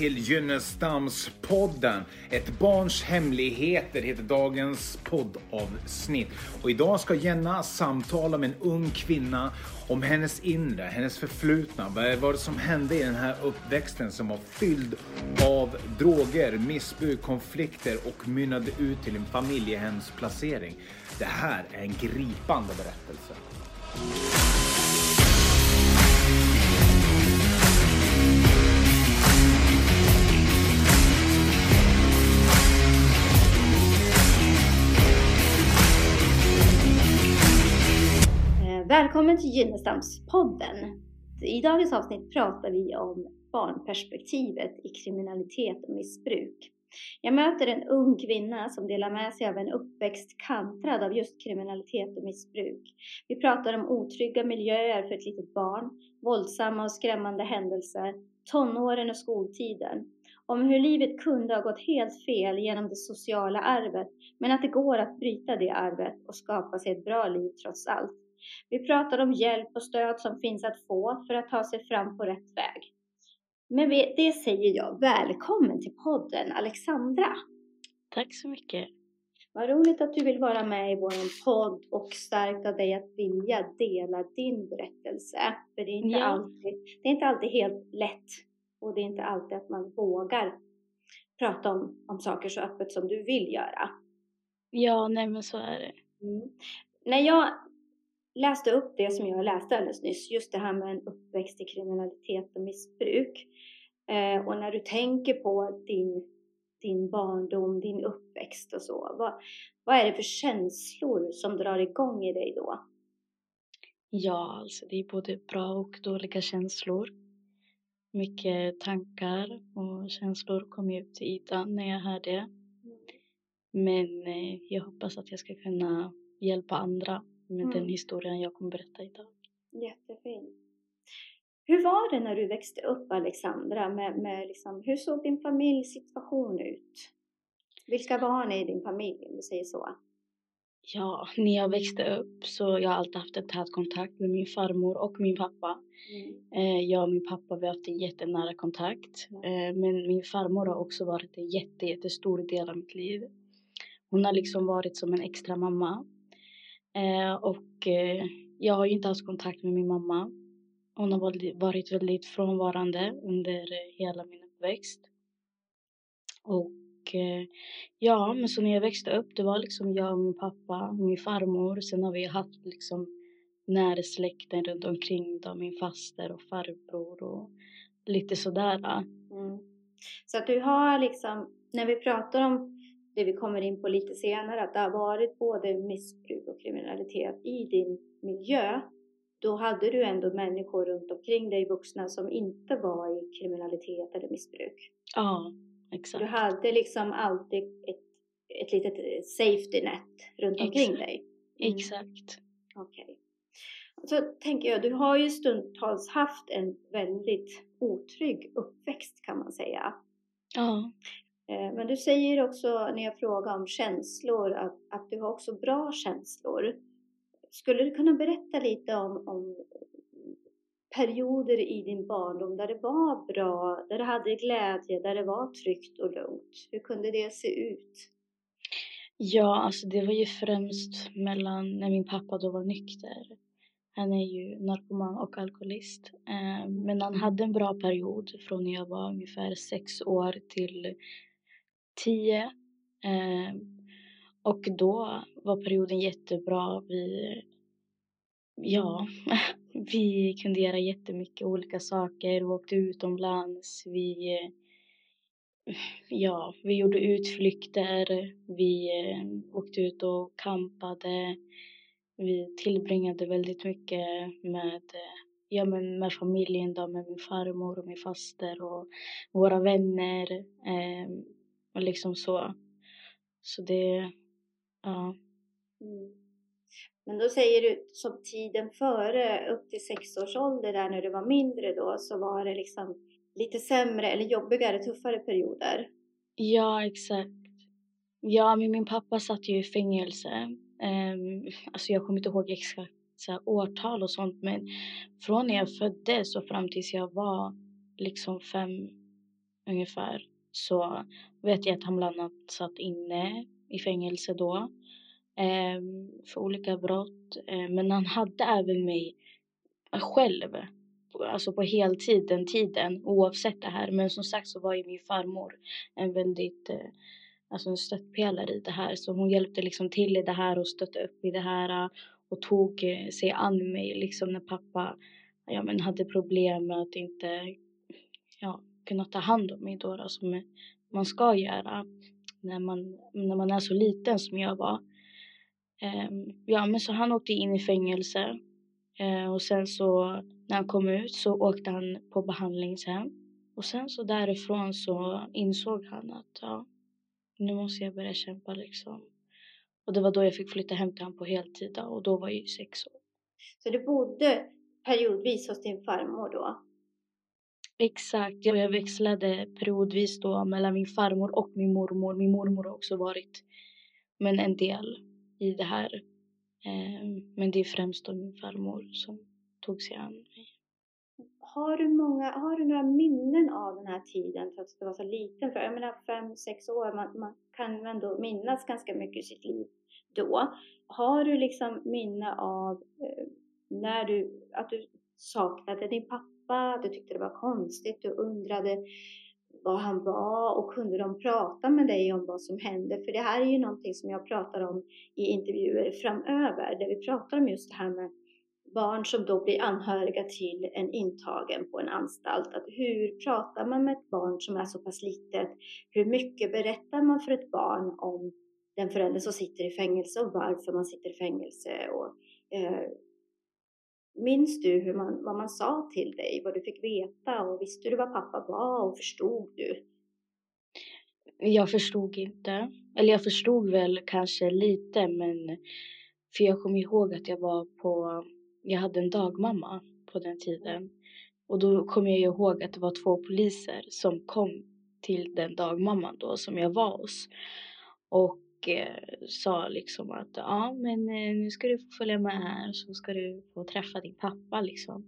till Gynnestamspodden. Ett barns hemligheter heter dagens poddavsnitt. Och idag ska Jenna samtala med en ung kvinna om hennes inre, hennes förflutna. Vad var det som hände i den här uppväxten som var fylld av droger, missbruk, konflikter och mynnade ut till en familjehemsplacering. Det här är en gripande berättelse. Välkommen till Gynnestamspodden. I dagens avsnitt pratar vi om barnperspektivet i kriminalitet och missbruk. Jag möter en ung kvinna som delar med sig av en uppväxt kantrad av just kriminalitet och missbruk. Vi pratar om otrygga miljöer för ett litet barn, våldsamma och skrämmande händelser, tonåren och skoltiden. Om hur livet kunde ha gått helt fel genom det sociala arvet, men att det går att bryta det arvet och skapa sig ett bra liv trots allt. Vi pratar om hjälp och stöd som finns att få för att ta sig fram på rätt väg. Med det säger jag välkommen till podden Alexandra. Tack så mycket. Vad roligt att du vill vara med i vår podd och starkt av dig att vilja dela din berättelse. För det är, inte ja. alltid, det är inte alltid helt lätt och det är inte alltid att man vågar prata om, om saker så öppet som du vill göra. Ja, nej men så är det. Mm. När jag läste upp det som jag läste alldeles nyss, just det här med en uppväxt i kriminalitet och missbruk. Eh, och när du tänker på din, din barndom, din uppväxt och så, vad, vad är det för känslor som drar igång i dig då? Ja, alltså det är både bra och dåliga känslor. Mycket tankar och känslor kommer ut till ytan när jag hör det. Mm. Men eh, jag hoppas att jag ska kunna hjälpa andra med mm. den historien jag kommer berätta idag. Jättefint. Hur var det när du växte upp Alexandra? Med, med liksom, hur såg din familjesituation ut? Vilka var ni i din familj om du säger så? Ja, när jag växte upp så jag har alltid haft en tät kontakt med min farmor och min pappa. Mm. Eh, jag och min pappa vi har haft en jättenära kontakt. Mm. men min farmor har också varit en jätte, jättestor del av mitt liv. Hon har liksom varit som en extra mamma. Eh, och eh, jag har ju inte haft kontakt med min mamma. Hon har varit väldigt frånvarande under eh, hela min uppväxt. Och eh, ja, men så när jag växte upp, det var liksom jag och min pappa och min farmor. Sen har vi haft liksom nära släkten runt omkring då, min faster och farbror och lite sådär. Mm. Så att du har liksom, när vi pratar om det vi kommer in på lite senare, att det har varit både missbruk och kriminalitet i din miljö, då hade du ändå människor runt omkring dig, vuxna, som inte var i kriminalitet eller missbruk. Ja, exakt. Du hade liksom alltid ett, ett litet safety net runt omkring exakt. dig. Mm. Exakt. Okej. Okay. Så tänker jag, du har ju stundtals haft en väldigt otrygg uppväxt kan man säga. Ja. Eh, men du säger också när jag frågar om känslor att, att du har också bra känslor. Skulle du kunna berätta lite om, om perioder i din barndom där det var bra, där du hade glädje, där det var tryggt och lugnt? Hur kunde det se ut? Ja, alltså det var ju främst mellan när min pappa då var nykter. Han är ju narkoman och alkoholist. Eh, men han hade en bra period från när jag var ungefär sex år till 10. Eh, och då var perioden jättebra. Vi, ja, vi kunde göra jättemycket olika saker. Vi åkte utomlands. Vi, eh, ja, vi gjorde utflykter. Vi eh, åkte ut och campade. Vi tillbringade väldigt mycket med eh, ja, men med familjen då, med min farmor och min faster och våra vänner. Eh, och liksom så. Så det, ja. Mm. Men då säger du som tiden före, upp till sex års ålder där när du var mindre då, så var det liksom lite sämre eller jobbigare, tuffare perioder? Ja, exakt. Ja, men min pappa satt ju i fängelse. Um, alltså jag kommer inte ihåg exakt så årtal och sånt, men från när jag föddes och fram tills jag var liksom fem, ungefär så vet jag att han bland annat satt inne i fängelse då eh, för olika brott. Eh, men han hade även mig själv, alltså på heltid den tiden oavsett det här. Men som sagt så var ju min farmor en väldigt eh, alltså en stöttpelare i det här. Så hon hjälpte liksom till i det här och stötte upp i det här eh, och tog eh, sig an mig liksom när pappa ja, men hade problem med att inte ja, kunna ta hand om mig då, då som man ska göra när man, när man är så liten som jag var. Ehm, ja, men så han åkte in i fängelse eh, och sen så när han kom ut så åkte han på behandlingshem och sen så därifrån så insåg han att ja, nu måste jag börja kämpa liksom. Och det var då jag fick flytta hem till honom på heltid och då var jag ju sex år. Så du bodde periodvis hos din farmor då? Exakt, jag växlade periodvis då mellan min farmor och min mormor. Min mormor har också varit men en del i det här. Eh, men det är främst då min farmor som tog sig an mig. Har du, många, har du några minnen av den här tiden trots att du var så liten? För jag menar fem, sex år, man, man kan ändå minnas ganska mycket i sitt liv då. Har du liksom minne av eh, när du, att du saknade din pappa, du tyckte det var konstigt, du undrade vad han var och kunde de prata med dig om vad som hände? För det här är ju någonting som jag pratar om i intervjuer framöver, där vi pratar om just det här med barn som då blir anhöriga till en intagen på en anstalt. Att hur pratar man med ett barn som är så pass litet? Hur mycket berättar man för ett barn om den förälder som sitter i fängelse och varför man sitter i fängelse? Och, eh, minns du hur man, vad man sa till dig, vad du fick veta och visste du vad pappa var och förstod du? Jag förstod inte. Eller jag förstod väl kanske lite men för jag kommer ihåg att jag var på jag hade en dagmamma på den tiden. Och då kommer jag ihåg att det var två poliser som kom till den dagmamman då som jag var hos. Och eh, sa liksom att ja men eh, nu ska du få följa med här så ska du få träffa din pappa liksom.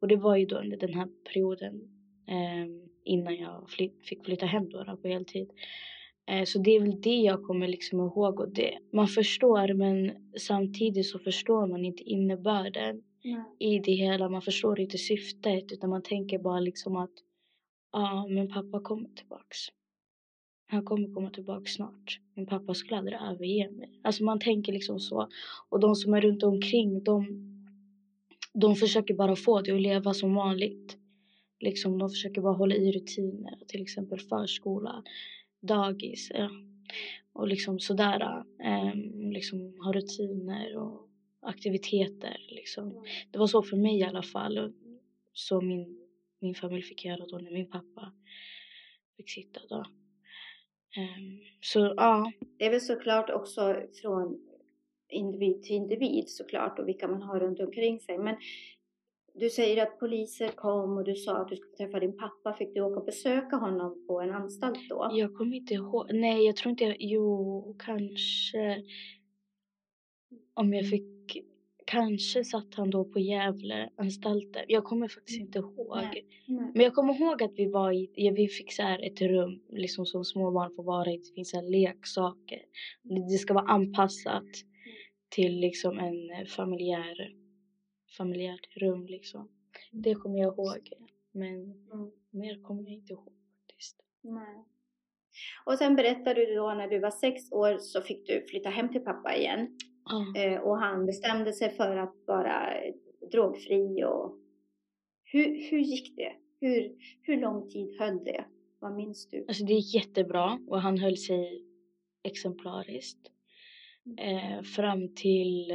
Och det var ju då under den här perioden eh, innan jag fly fick flytta hem då, då på heltid. Eh, så det är väl det jag kommer liksom ihåg. Och det, man förstår men samtidigt så förstår man inte innebörden Nej. i det hela. Man förstår inte syftet utan man tänker bara liksom att ja ah, men pappa kommer tillbaks. Han kommer komma tillbaka snart. Min pappa skulle aldrig överge mig. Alltså man tänker liksom så. Och de som är runt omkring de, de försöker bara få det att leva som vanligt. Liksom de försöker bara hålla i rutiner. Till exempel förskola dagis. Ja. Och liksom sådär. Um, liksom ha rutiner och aktiviteter. Liksom. Det var så för mig i alla fall. Så min, min familj fick göra då när min pappa fick sitta då. Um, så ja. Det är väl såklart också från individ till individ såklart och vilka man har runt omkring sig. Men du säger att poliser kom och du sa att du skulle träffa din pappa. Fick du åka och besöka honom på en anstalt då? Jag kommer inte ihåg. Nej, jag tror inte jag... Jo, kanske... Om jag fick... Kanske satt han då på Gävleanstalten. Jag kommer faktiskt inte ihåg. Nej, nej. Men jag kommer ihåg att vi var i... Ja, vi fick så ett rum liksom som småbarn får vara i. Det finns så leksaker. Det ska vara anpassat till liksom en familjär familjärt rum liksom. Det kommer jag ihåg. Men mm. mer kommer jag inte ihåg faktiskt. Nej. Och sen berättade du då när du var sex år så fick du flytta hem till pappa igen. Mm. Och han bestämde sig för att vara drogfri och hur, hur gick det? Hur, hur lång tid höll det? Vad minns du? Alltså det gick jättebra och han höll sig exemplariskt. Mm. Eh, fram till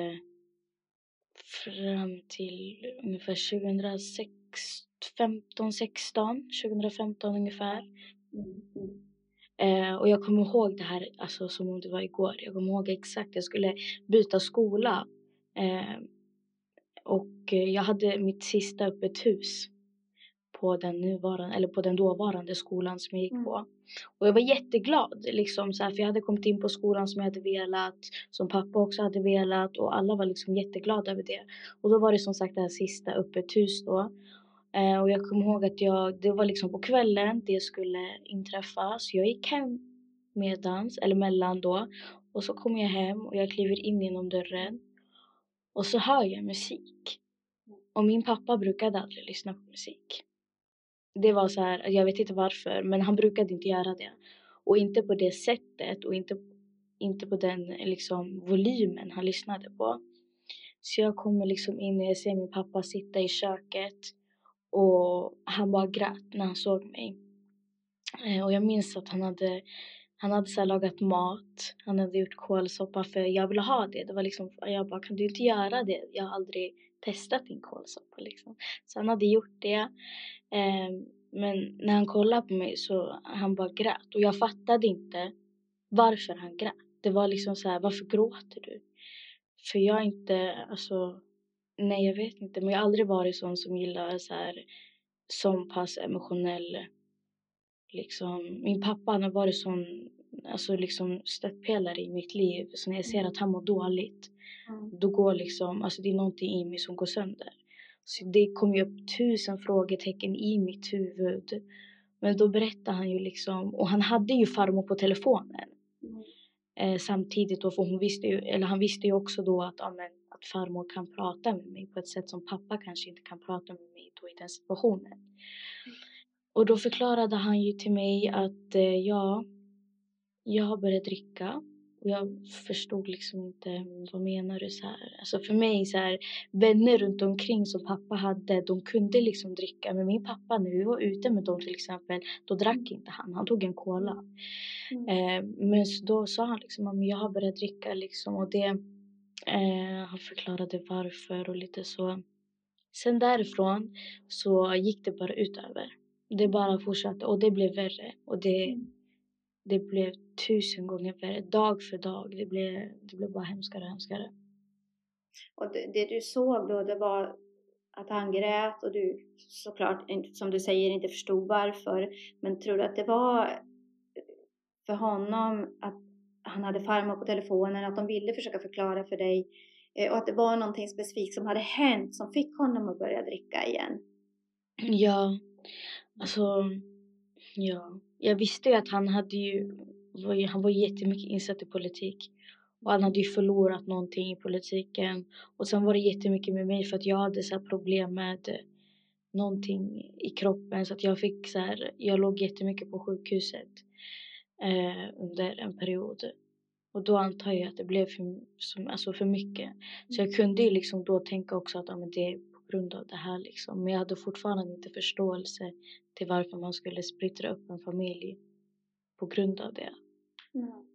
fram till ungefär 2015, 16, 2015 ungefär. Mm. Eh, och jag kommer ihåg det här alltså, som om det var igår. Jag kommer ihåg exakt, jag skulle byta skola. Eh, och jag hade mitt sista öppet hus på den, nuvarande, eller på den dåvarande skolan som jag gick mm. på. Och jag var jätteglad liksom så här, för jag hade kommit in på skolan som jag hade velat, som pappa också hade velat och alla var liksom jätteglada över det. Och då var det som sagt det här sista öppet hus då. Eh, och jag kommer ihåg att jag, det var liksom på kvällen det skulle inträffa. Så jag gick hem medans, eller mellan då. Och så kommer jag hem och jag kliver in genom dörren. Och så hör jag musik. Och min pappa brukade aldrig lyssna på musik. Det var så här, jag vet inte varför, men han brukade inte göra det. Och inte på det sättet och inte, inte på den liksom, volymen han lyssnade på. Så jag kommer liksom in och jag ser min pappa sitta i köket och han bara grät när han såg mig. Eh, och jag minns att han hade, han hade så lagat mat, han hade gjort kålsoppa för jag ville ha det. Det var liksom, jag bara, kan du inte göra det? Jag har aldrig testat din kålsoppa liksom. Så han hade gjort det. Ehm, men när han kollade på mig så han bara grät och jag fattade inte varför han grät. Det var liksom så här, varför gråter du? För jag är inte, alltså, nej jag vet inte, men jag har aldrig varit sån som gillar så här, så pass emotionell, liksom. Min pappa han har varit sån, alltså liksom stöttpelare i mitt liv. Så när jag ser att han mår dåligt, mm. då går liksom, alltså det är någonting i mig som går sönder. Så det kom ju upp tusen frågetecken i mitt huvud. Men då berättade han ju liksom, och han hade ju farmor på telefonen. Mm. Eh, samtidigt då, för hon visste ju, eller han visste ju också då att, ja, men, att farmor kan prata med mig på ett sätt som pappa kanske inte kan prata med mig då i den situationen. Och då förklarade han ju till mig att eh, ja, jag har börjat dricka och jag förstod liksom inte, vad menar du så här? Alltså för mig så här, vänner runt omkring som pappa hade, de kunde liksom dricka. Men min pappa, när vi var ute med dem till exempel, då drack inte han. Han tog en cola. Mm. Eh, men då sa han liksom jag har börjat dricka liksom och det, eh, han förklarade varför och lite så. Sen därifrån så gick det bara utöver. Det bara fortsatte och det blev värre och det mm det blev tusen gånger värre, dag för dag. Det blev, det blev bara hemskare och hemskare. Och det, det, du såg då, det var att han grät och du såklart, som du säger, inte förstod varför. Men tror du att det var för honom att han hade farmor på telefonen, att de ville försöka förklara för dig eh, och att det var någonting specifikt som hade hänt som fick honom att börja dricka igen? Ja, alltså, ja jag visste ju att han hade ju, han var jättemycket insatt i politik. Och han hade ju förlorat någonting i politiken. Och sen var det jättemycket med mig för att jag hade så problem med eh, någonting i kroppen. Så att jag fick så här, jag låg jättemycket på sjukhuset eh, under en period. Och då antar jag att det blev för, som, alltså för mycket. Så jag kunde ju liksom då tänka också att ja, men det är på grund av det här liksom. Men jag hade fortfarande inte förståelse till varför man skulle splittra upp en familj på grund av det. Mm.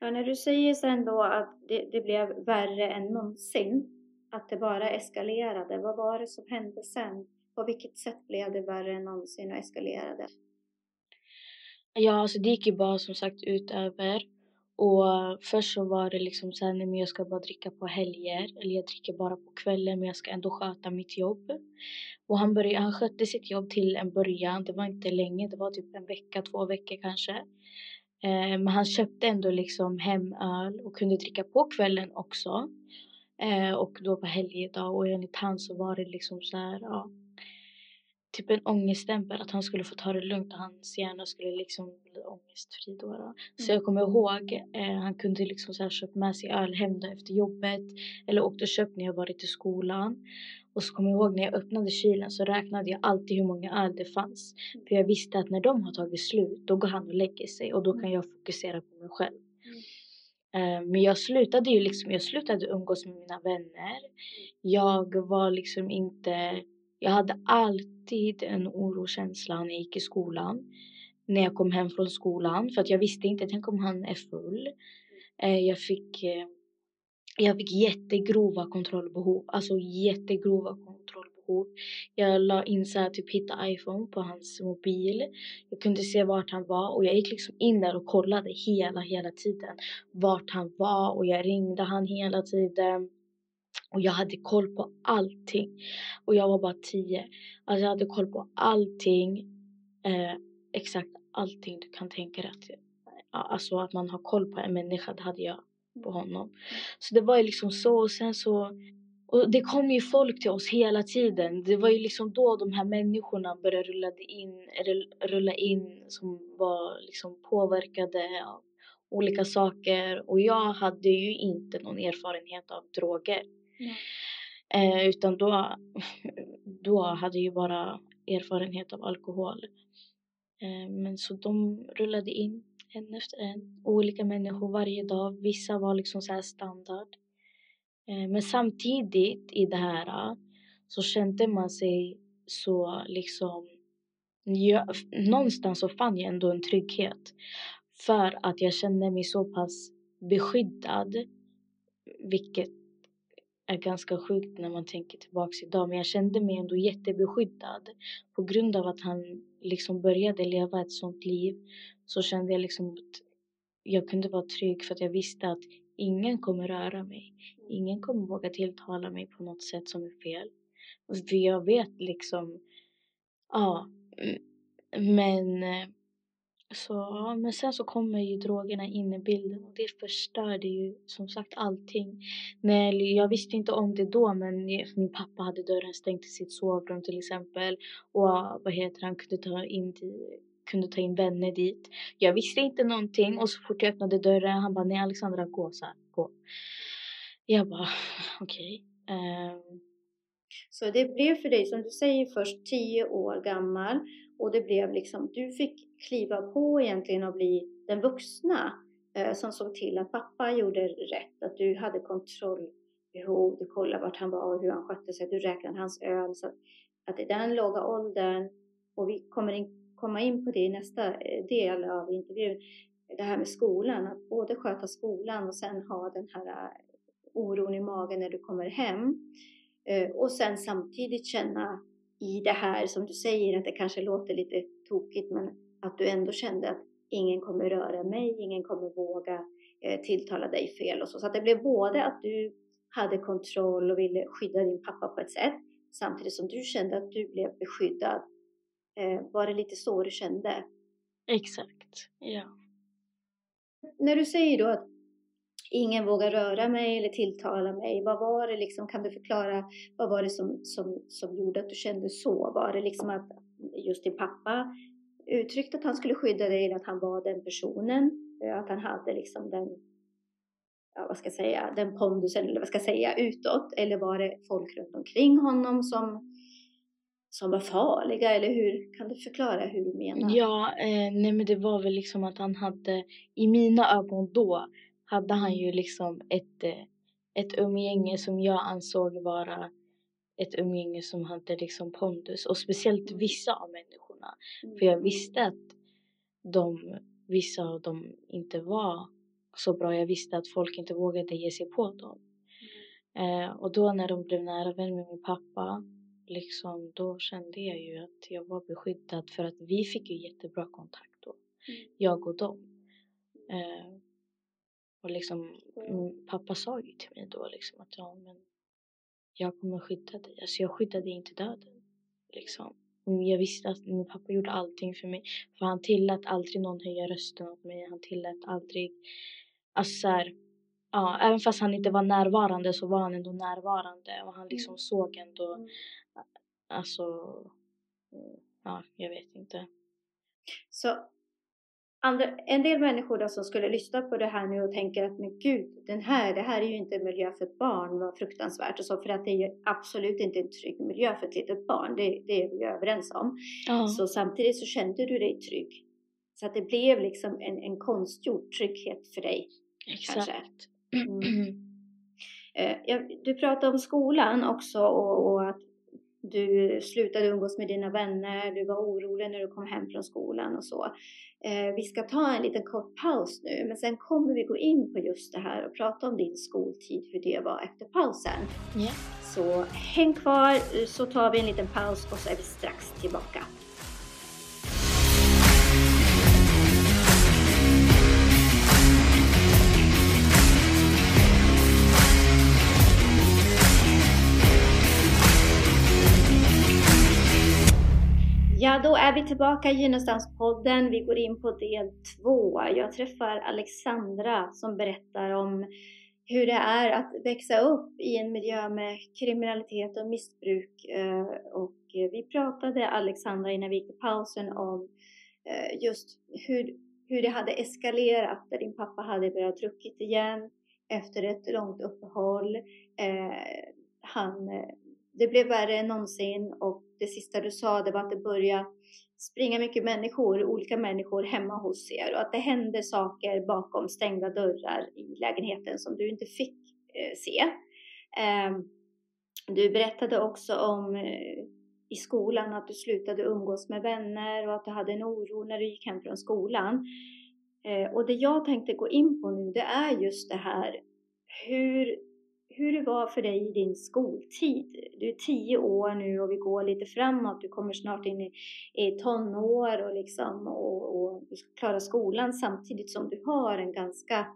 Ja, när du säger sen då att det, det, blev värre än någonsin, att det bara eskalerade, vad var det som hände sen? På vilket sätt blev det värre än någonsin och eskalerade? Ja, alltså det gick ju bara som sagt ut över. Och först så var det liksom såhär, nej men jag ska bara dricka på helger. Eller jag dricker bara på kvällen men jag ska ändå sköta mitt jobb. Och han, började, han skötte sitt jobb till en början. Det var inte länge, det var typ en vecka, två veckor kanske. Eh, men han köpte ändå liksom hem öl och kunde dricka på kvällen också. Eh, och då på helgedag och enligt han så var det liksom så här, ja, typ en ångeststämpel att han skulle få ta det lugnt och hans hjärna skulle liksom bli ångestfri då. då. Så mm. jag kommer ihåg, eh, han kunde liksom så här köpt med sig öl hem efter jobbet eller åkt och köpt när jag varit i skolan. Och så kommer jag ihåg när jag öppnade kylen så räknade jag alltid hur många öl det fanns. Mm. För jag visste att när de har tagit slut då går han och lägger sig och då kan jag fokusera på mig själv. Mm. Men jag slutade ju liksom, jag slutade umgås med mina vänner. Jag var liksom inte, jag hade alltid en oroskänsla när jag gick i skolan. När jag kom hem från skolan för att jag visste inte, tänk om han är full. Eh, jag fick eh, jag fick jättegrova kontrollbehov, alltså jättegrova kontrollbehov. Jag la in så här, typ hitta iPhone på hans mobil. Jag kunde se vart han var och jag gick liksom in där och kollade hela, hela tiden vart han var och jag ringde han hela tiden. Och jag hade koll på allting. Och jag var bara tio. Alltså jag hade koll på allting. Eh, exakt allting du kan tänka dig att, alltså att man har koll på en människa, det hade jag på honom. Så det var ju liksom så och sen så och det kom ju folk till oss hela tiden. Det var ju liksom då de här människorna började rulla in, rulla in som var liksom påverkade av olika saker. Och jag hade ju inte någon erfarenhet av droger. Eh, utan då, då hade jag bara erfarenhet av alkohol. Eh, men så de rullade in en efter en. Olika människor varje dag. Vissa var liksom så standard. Eh, men samtidigt i det här så kände man sig så liksom... Jag, någonstans så fann jag ändå en trygghet. För att jag kände mig så pass beskyddad. Vilket är ganska sjukt när man tänker tillbaks idag. Men jag kände mig ändå jättebeskyddad. På grund av att han liksom började leva ett sånt liv så kände jag liksom att jag kunde vara trygg för att jag visste att ingen kommer röra mig. Ingen kommer våga tilltala mig på något sätt som är fel. För jag vet liksom, ja, men eh, så, men sen så kommer ju drogerna in i bilden och det förstörde ju som sagt allting. Nej, jag visste inte om det då men min pappa hade dörren stängd till sitt sovrum till exempel och vad heter han kunde ta in kunde ta in vänner dit. Jag visste inte någonting och så fort jag öppnade dörren han bara nej Alexandra gå så här, gå. Jag bara okej. Okay. Um... Så det blev för dig som du säger först tio år gammal och det blev liksom, du fick kliva på egentligen och bli den vuxna eh, som såg till att pappa gjorde rätt, att du hade kontrollbehov, du kollade vart han var och hur han skötte sig, du räknade hans öl. Så att, att i den låga åldern, och vi kommer in, komma in på det i nästa eh, del av intervjun, det här med skolan, att både sköta skolan och sen ha den här eh, oron i magen när du kommer hem. Eh, och sen samtidigt känna i det här som du säger att det kanske låter lite tokigt men att du ändå kände att ingen kommer röra mig, ingen kommer våga eh, tilltala dig fel och så. Så att det blev både att du hade kontroll och ville skydda din pappa på ett sätt samtidigt som du kände att du blev beskyddad. Eh, var det lite så du kände? Exakt, ja. När du säger då att ingen vågar röra mig eller tilltala mig. Vad var det liksom, kan du förklara, vad var det som, som, som gjorde att du kände så? Var det liksom att just din pappa uttryckte att han skulle skydda dig eller att han var den personen? Eh, att han hade liksom den, ja, vad ska jag säga, den pondusen eller vad ska jag säga utåt? Eller var det folk runt omkring honom som som var farliga eller hur? Kan du förklara hur du menar? Ja, eh, nej men det var väl liksom att han hade, i mina ögon då, hade han ju liksom ett, eh, ett umgänge som jag ansåg vara ett umgänge som hade liksom pondus och speciellt vissa av människorna. För jag visste att de, vissa av dem inte var så bra. Jag visste att folk inte vågade ge sig på dem. Eh, och då när de blev nära vän med min pappa, liksom, då kände jag ju att jag var beskyddad för att vi fick ju jättebra kontakt då. Jag och dem. Eh, och liksom, mm, pappa sa ju till mig då liksom att ja, men jag kommer skydda dig. Alltså jag skyddade inte döden. Liksom. Jag visste att min pappa gjorde allting för mig. För han tillät aldrig någon höja rösten åt mig. Han tillät aldrig... Alltså så här, ja, även fast han inte var närvarande så var han ändå närvarande. Och han liksom mm. såg ändå... Mm. Alltså... Ja, jag vet inte. Så andra, en del människor då som skulle lyssna på det här nu och tänker att men gud, den här, det här är ju inte en miljö för ett barn, vad fruktansvärt och så, för att det är ju absolut inte en trygg miljö för ett litet barn, det, det är vi ju överens om. Ja. Så samtidigt så kände du dig trygg. Så att det blev liksom en, en konstgjord trygghet för dig. Exakt. Mm. Eh, du pratade om skolan också och, och att du slutade umgås med dina vänner, du var orolig när du kom hem från skolan och så. Eh, vi ska ta en liten kort paus nu, men sen kommer vi gå in på just det här och prata om din skoltid, hur det var efter pausen. Yeah. Så häng kvar så tar vi en liten paus och så är vi strax tillbaka. Ja, då är vi tillbaka i Gynnestams-podden. Vi går in på del två. Jag träffar Alexandra som berättar om hur det är att växa upp i en miljö med kriminalitet och missbruk. Eh, och vi pratade, Alexandra, innan vi gick i pausen om eh, just hur, hur det hade eskalerat där din pappa hade börjat druckit igen efter ett långt uppehåll. Eh, han, det blev värre än någonsin och det sista du sa det var att det började springa mycket människor, olika människor hemma hos er och att det hände saker bakom stängda dörrar i lägenheten som du inte fick eh, se. Eh, du berättade också om eh, i skolan att du slutade umgås med vänner och att du hade en oro när du gick hem från skolan. Eh, och det jag tänkte gå in på nu det är just det här hur hur det var för dig i din skoltid. Du är tio år nu och vi går lite framåt. Du kommer snart in i, i tonår och, liksom, och, och du ska klara skolan samtidigt som du har en ganska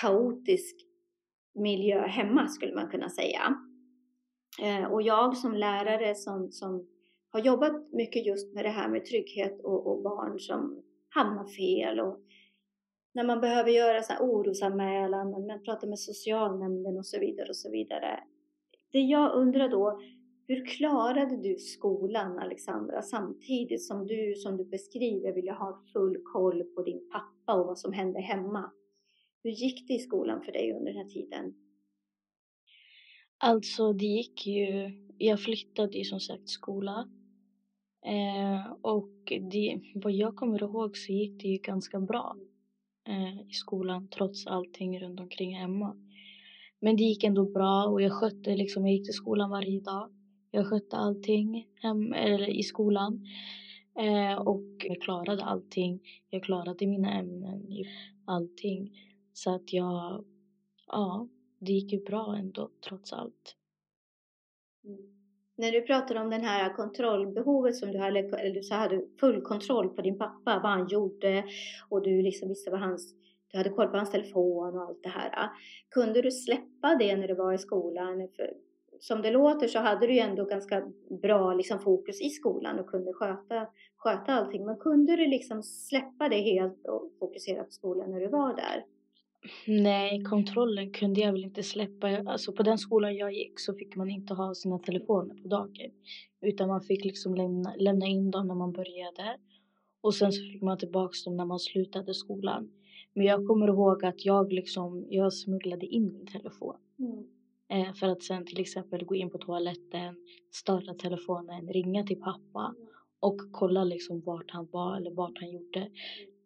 kaotisk miljö hemma skulle man kunna säga. Eh, och jag som lärare som, som har jobbat mycket just med det här med trygghet och, och barn som hamnar fel och när man behöver göra så här orosanmälan, man pratar med socialnämnden och så vidare och så vidare. Det jag undrar då, hur klarade du skolan Alexandra samtidigt som du, som du beskriver, ville ha full koll på din pappa och vad som hände hemma? Hur gick det i skolan för dig under den här tiden? Alltså det gick ju, jag flyttade ju som sagt skola. Eh, och det, vad jag kommer ihåg så gick det ju ganska bra eh, i skolan trots allting runt omkring hemma. Men det gick ändå bra och jag skötte liksom, jag gick till skolan varje dag. Jag skötte allting hem, eller i skolan. Eh, och jag klarade allting. Jag klarade mina ämnen, allting. Så att jag, ja, det gick ju bra ändå trots allt. Mm när du pratar om det här kontrollbehovet som du hade, eller du hade full kontroll på din pappa, vad han gjorde och du liksom visste vad hans, du hade koll på hans telefon och allt det här. Kunde du släppa det när du var i skolan? För som det låter så hade du ju ändå ganska bra liksom fokus i skolan och kunde sköta, sköta allting. Men kunde du liksom släppa det helt och fokusera på skolan när du var där? Nej, kontrollen kunde jag väl inte släppa. Alltså på den skolan jag gick så fick man inte ha sina telefoner på dagen. Utan man fick liksom lämna, lämna in dem när man började. Och sen så fick man tillbaks dem när man slutade skolan. Men jag kommer ihåg att jag liksom, jag smugglade in min telefon. Mm. Eh, för att sen till exempel gå in på toaletten, starta telefonen, ringa till pappa mm. och kolla liksom vart han var eller vart han gjorde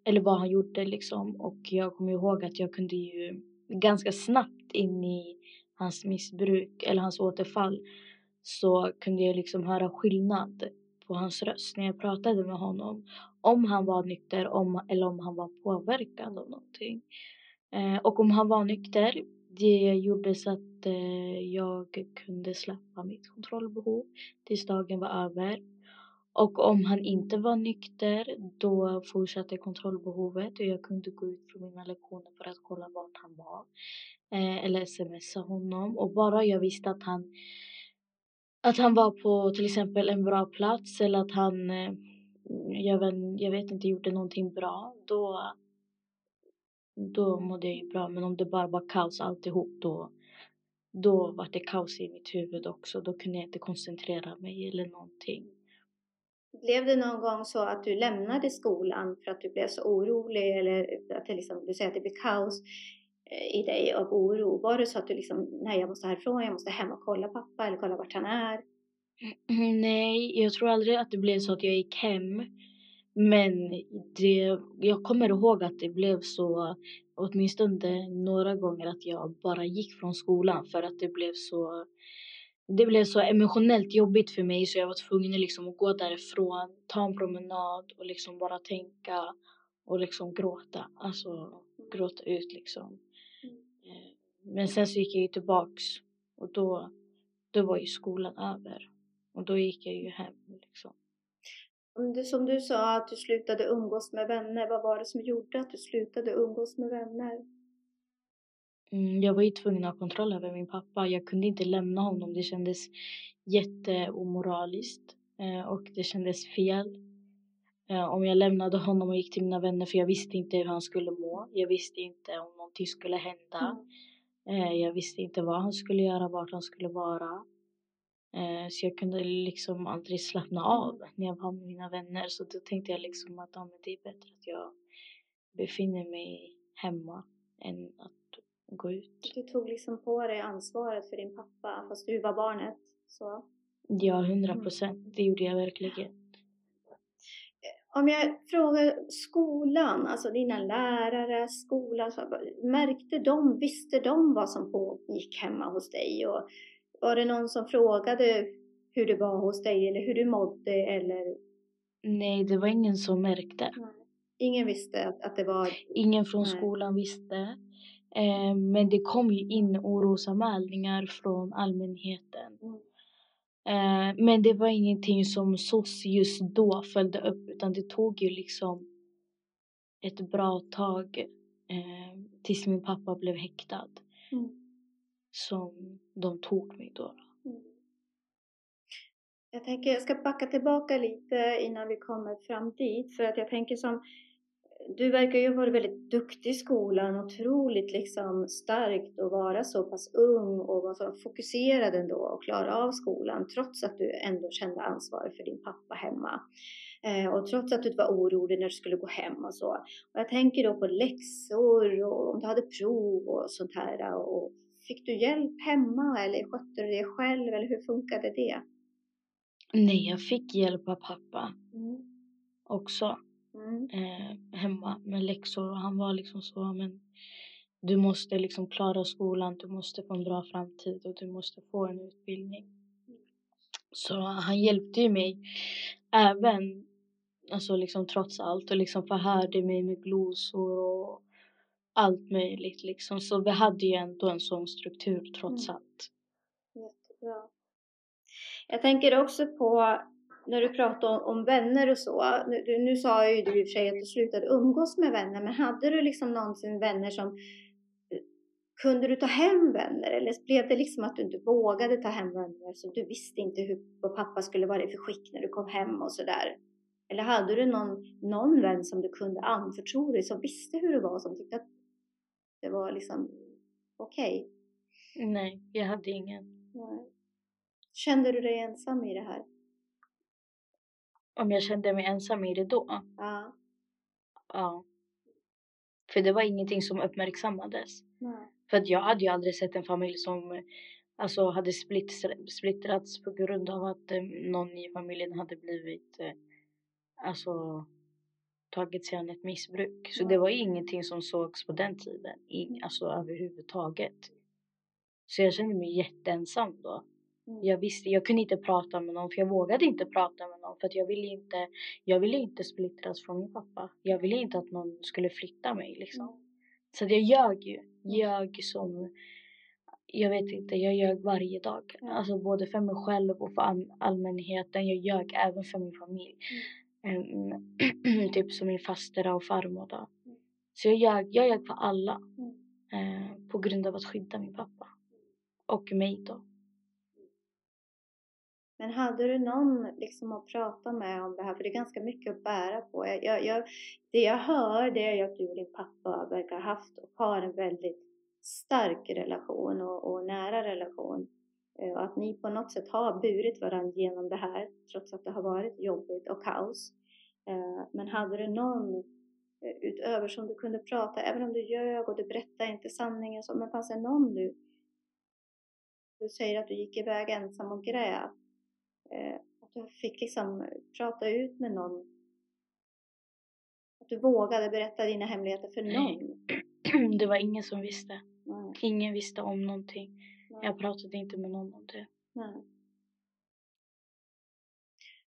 eller vad han gjorde liksom. Och jag kommer ihåg att jag kunde ju ganska snabbt in i hans missbruk eller hans återfall så kunde jag liksom höra skillnad på hans röst när jag pratade med honom. Om han var nykter om, eller om han var påverkad av någonting. Eh, och om han var nykter, det gjorde så att eh, jag kunde släppa mitt kontrollbehov tills dagen var över. Och om han inte var nykter då fortsatte kontrollbehovet och jag kunde gå ut från mina lektioner för att kolla vart han var. Eh, eller smsa honom och bara jag visste att han att han var på till exempel en bra plats eller att han eh, jag, vet, jag vet inte gjorde någonting bra då då mådde jag ju bra men om det bara var kaos alltihop då då var det kaos i mitt huvud också då kunde jag inte koncentrera mig eller någonting. Blev det någon gång så att du lämnade skolan för att du blev så orolig eller att det liksom, du säger att det blev kaos eh, i dig av oro? Var det så att du liksom, nej jag måste härifrån, jag måste hem och kolla pappa eller kolla vart han är? Mm, nej, jag tror aldrig att det blev så att jag gick hem. Men det, jag kommer ihåg att det blev så åtminstone några gånger att jag bara gick från skolan för att det blev så det blev så emotionellt jobbigt för mig så jag var tvungen liksom att gå därifrån, ta en promenad och liksom bara tänka och liksom gråta. Alltså gråta ut liksom. Eh, men sen så gick jag ju tillbaks och då, då var ju skolan över. Och då gick jag ju hem liksom. Som du sa att du slutade umgås med vänner. Vad var det som gjorde att du slutade umgås med vänner? Mm, jag var ju tvungen att ha kontroll över min pappa. Jag kunde inte lämna honom. Det kändes jätteomoraliskt eh, och det kändes fel. Eh, om jag lämnade honom och gick till mina vänner för jag visste inte hur han skulle må. Jag visste inte om någonting skulle hända. Eh, jag visste inte vad han skulle göra, vart han skulle vara. Så jag kunde liksom aldrig slappna av när jag var med mina vänner. Så då tänkte jag liksom att ja, det är bättre att jag befinner mig hemma än att gå ut. Du tog liksom på dig ansvaret för din pappa fast du var barnet. Så. Ja, hundra procent. Det gjorde jag verkligen. Om jag frågar skolan, alltså dina lärare, skolan, märkte de, visste de vad som pågick hemma hos dig? Och var det någon som frågade hur det var hos dig eller hur du mådde eller? Nej, det var ingen som märkte. Nej. Ingen visste att, att det var? Ingen från Nej. skolan visste. Eh, men det kom ju in orosanmälningar från allmänheten. Mm. Eh, men det var ingenting som SOS just då följde upp utan det tog ju liksom ett bra tag eh, tills min pappa blev häktad Mm. som de tog mig då. Mm. Jag tänker jag ska backa tillbaka lite innan vi kommer fram dit för att jag tänker som du verkar ju ha varit väldigt duktig i skolan, otroligt liksom starkt att vara så pass ung och vara så fokuserad ändå och klara av skolan trots att du ändå kände ansvar för din pappa hemma. Eh, och trots att du var orolig när du skulle gå hem och så. Och jag tänker då på läxor och om du hade prov och sånt här. Och fick du hjälp hemma eller skötte du det själv eller hur funkade det? Nej, jag fick hjälp av pappa Mm. också Mm. eh, hemma med läxor och han var liksom så men du måste liksom klara skolan, du måste få en bra framtid och du måste få en utbildning. Så han hjälpte ju mig även, alltså liksom trots allt och liksom förhörde mig med glosor och allt möjligt liksom. Så vi hade ju ändå en sån struktur trots Mm. allt. Jättebra. Jag tänker också på när du pratar om, om vänner och så. Nu, nu sa ju du i och för sig att du slutade umgås med vänner, men hade du liksom någonsin vänner som kunde du ta hem vänner eller blev det liksom att du inte vågade ta hem vänner så du visste inte hur, vad pappa skulle vara i för skick när du kom hem och sådär? Eller hade du någon, någon vän som du kunde anförtro dig som visste hur det var som tyckte att det var liksom okej? Nej, jag hade ingen. Nej. Kände du dig ensam i det här? Om jag kände mig ensam i det då? Ja. Ja. För det var ingenting som uppmärksammades. Nej. För att jag hade ju aldrig sett en familj som alltså, hade splitt- splittrats på grund av att eh, någon i familjen hade blivit eh, alltså tagit sig an ett missbruk. Så det var ingenting som sågs på den tiden, i, alltså överhuvudtaget. Så jag kände mig jätteensam då. Mm. Jag visste, jag kunde inte prata med någon för jag vågade inte prata med någon för jag ville inte, jag ville inte splittras från min pappa. Jag ville inte att någon skulle flytta mig liksom. Så att jag ljög ju. Ljög som, jag vet inte, jag ljög varje dag. Mm. Alltså både för mig själv och för all- allmänheten. Jag ljög även för min familj. Em, typ som min faster och farmor då. Mm. Så jag ljög, jag ljög för alla. Mm. Eh, på grund av att skydda min pappa. Och mig då. Men hade du någon liksom att prata med om det här? För det är ganska mycket att bära på. Jag, jag, det jag hör det är att du och din pappa verkar ha haft och har en väldigt stark relation och, och nära relation. Eh, och att ni på något sätt har burit varandra genom det här trots att det har varit jobbigt och kaos. Eh, men hade du någon eh, utöver som du kunde prata, även om du ljög och du berättade inte sanningen, så, men fanns det någon du du säger att du gick iväg ensam och grät. Eh, att du fick liksom prata ut med någon. Att du vågade berätta dina hemligheter för Nej. någon. det var ingen som visste. Nej, Ingen visste om någonting. nej, Jag pratade inte med någon om det. nej.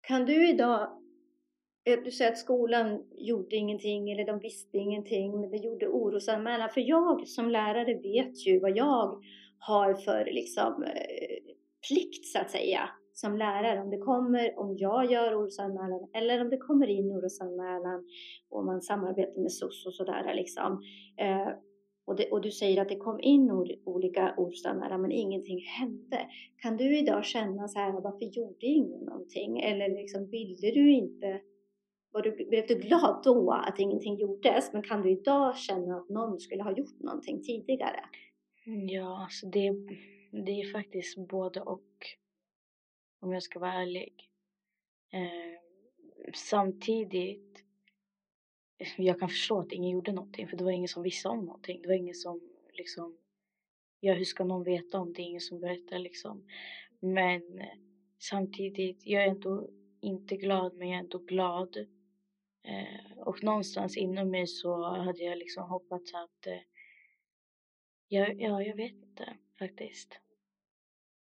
Kan du idag, eh, du säger att skolan gjorde ingenting eller de visste ingenting men det gjorde orosanmälan. För jag som lärare vet ju vad jag har för liksom, eh, plikt så att säga som lärare. Om det kommer, om jag gör orosanmälan eller om det kommer in orosanmälan och man samarbetar med SOS och sådär liksom. Eh, och, det, och du säger att det kom in or, olika orosanmälan men ingenting hände. Kan du idag känna så här, varför gjorde ingen någonting? Eller liksom ville du inte, var du, blev du glad då att ingenting gjordes? Men kan du idag känna att någon skulle ha gjort någonting tidigare? Mm, ja, alltså det, det är faktiskt både och. Om jag ska vara ärlig. Eh, samtidigt, jag kan förstå att ingen gjorde någonting för det var ingen som visste om någonting. Det var ingen som liksom, ja hur ska någon veta om det är ingen som berättar liksom. Men samtidigt, jag är ändå inte glad men jag är ändå glad. Eh, och någonstans inom mig så hade jag liksom hoppats att, eh, ja, ja jag vet inte faktiskt.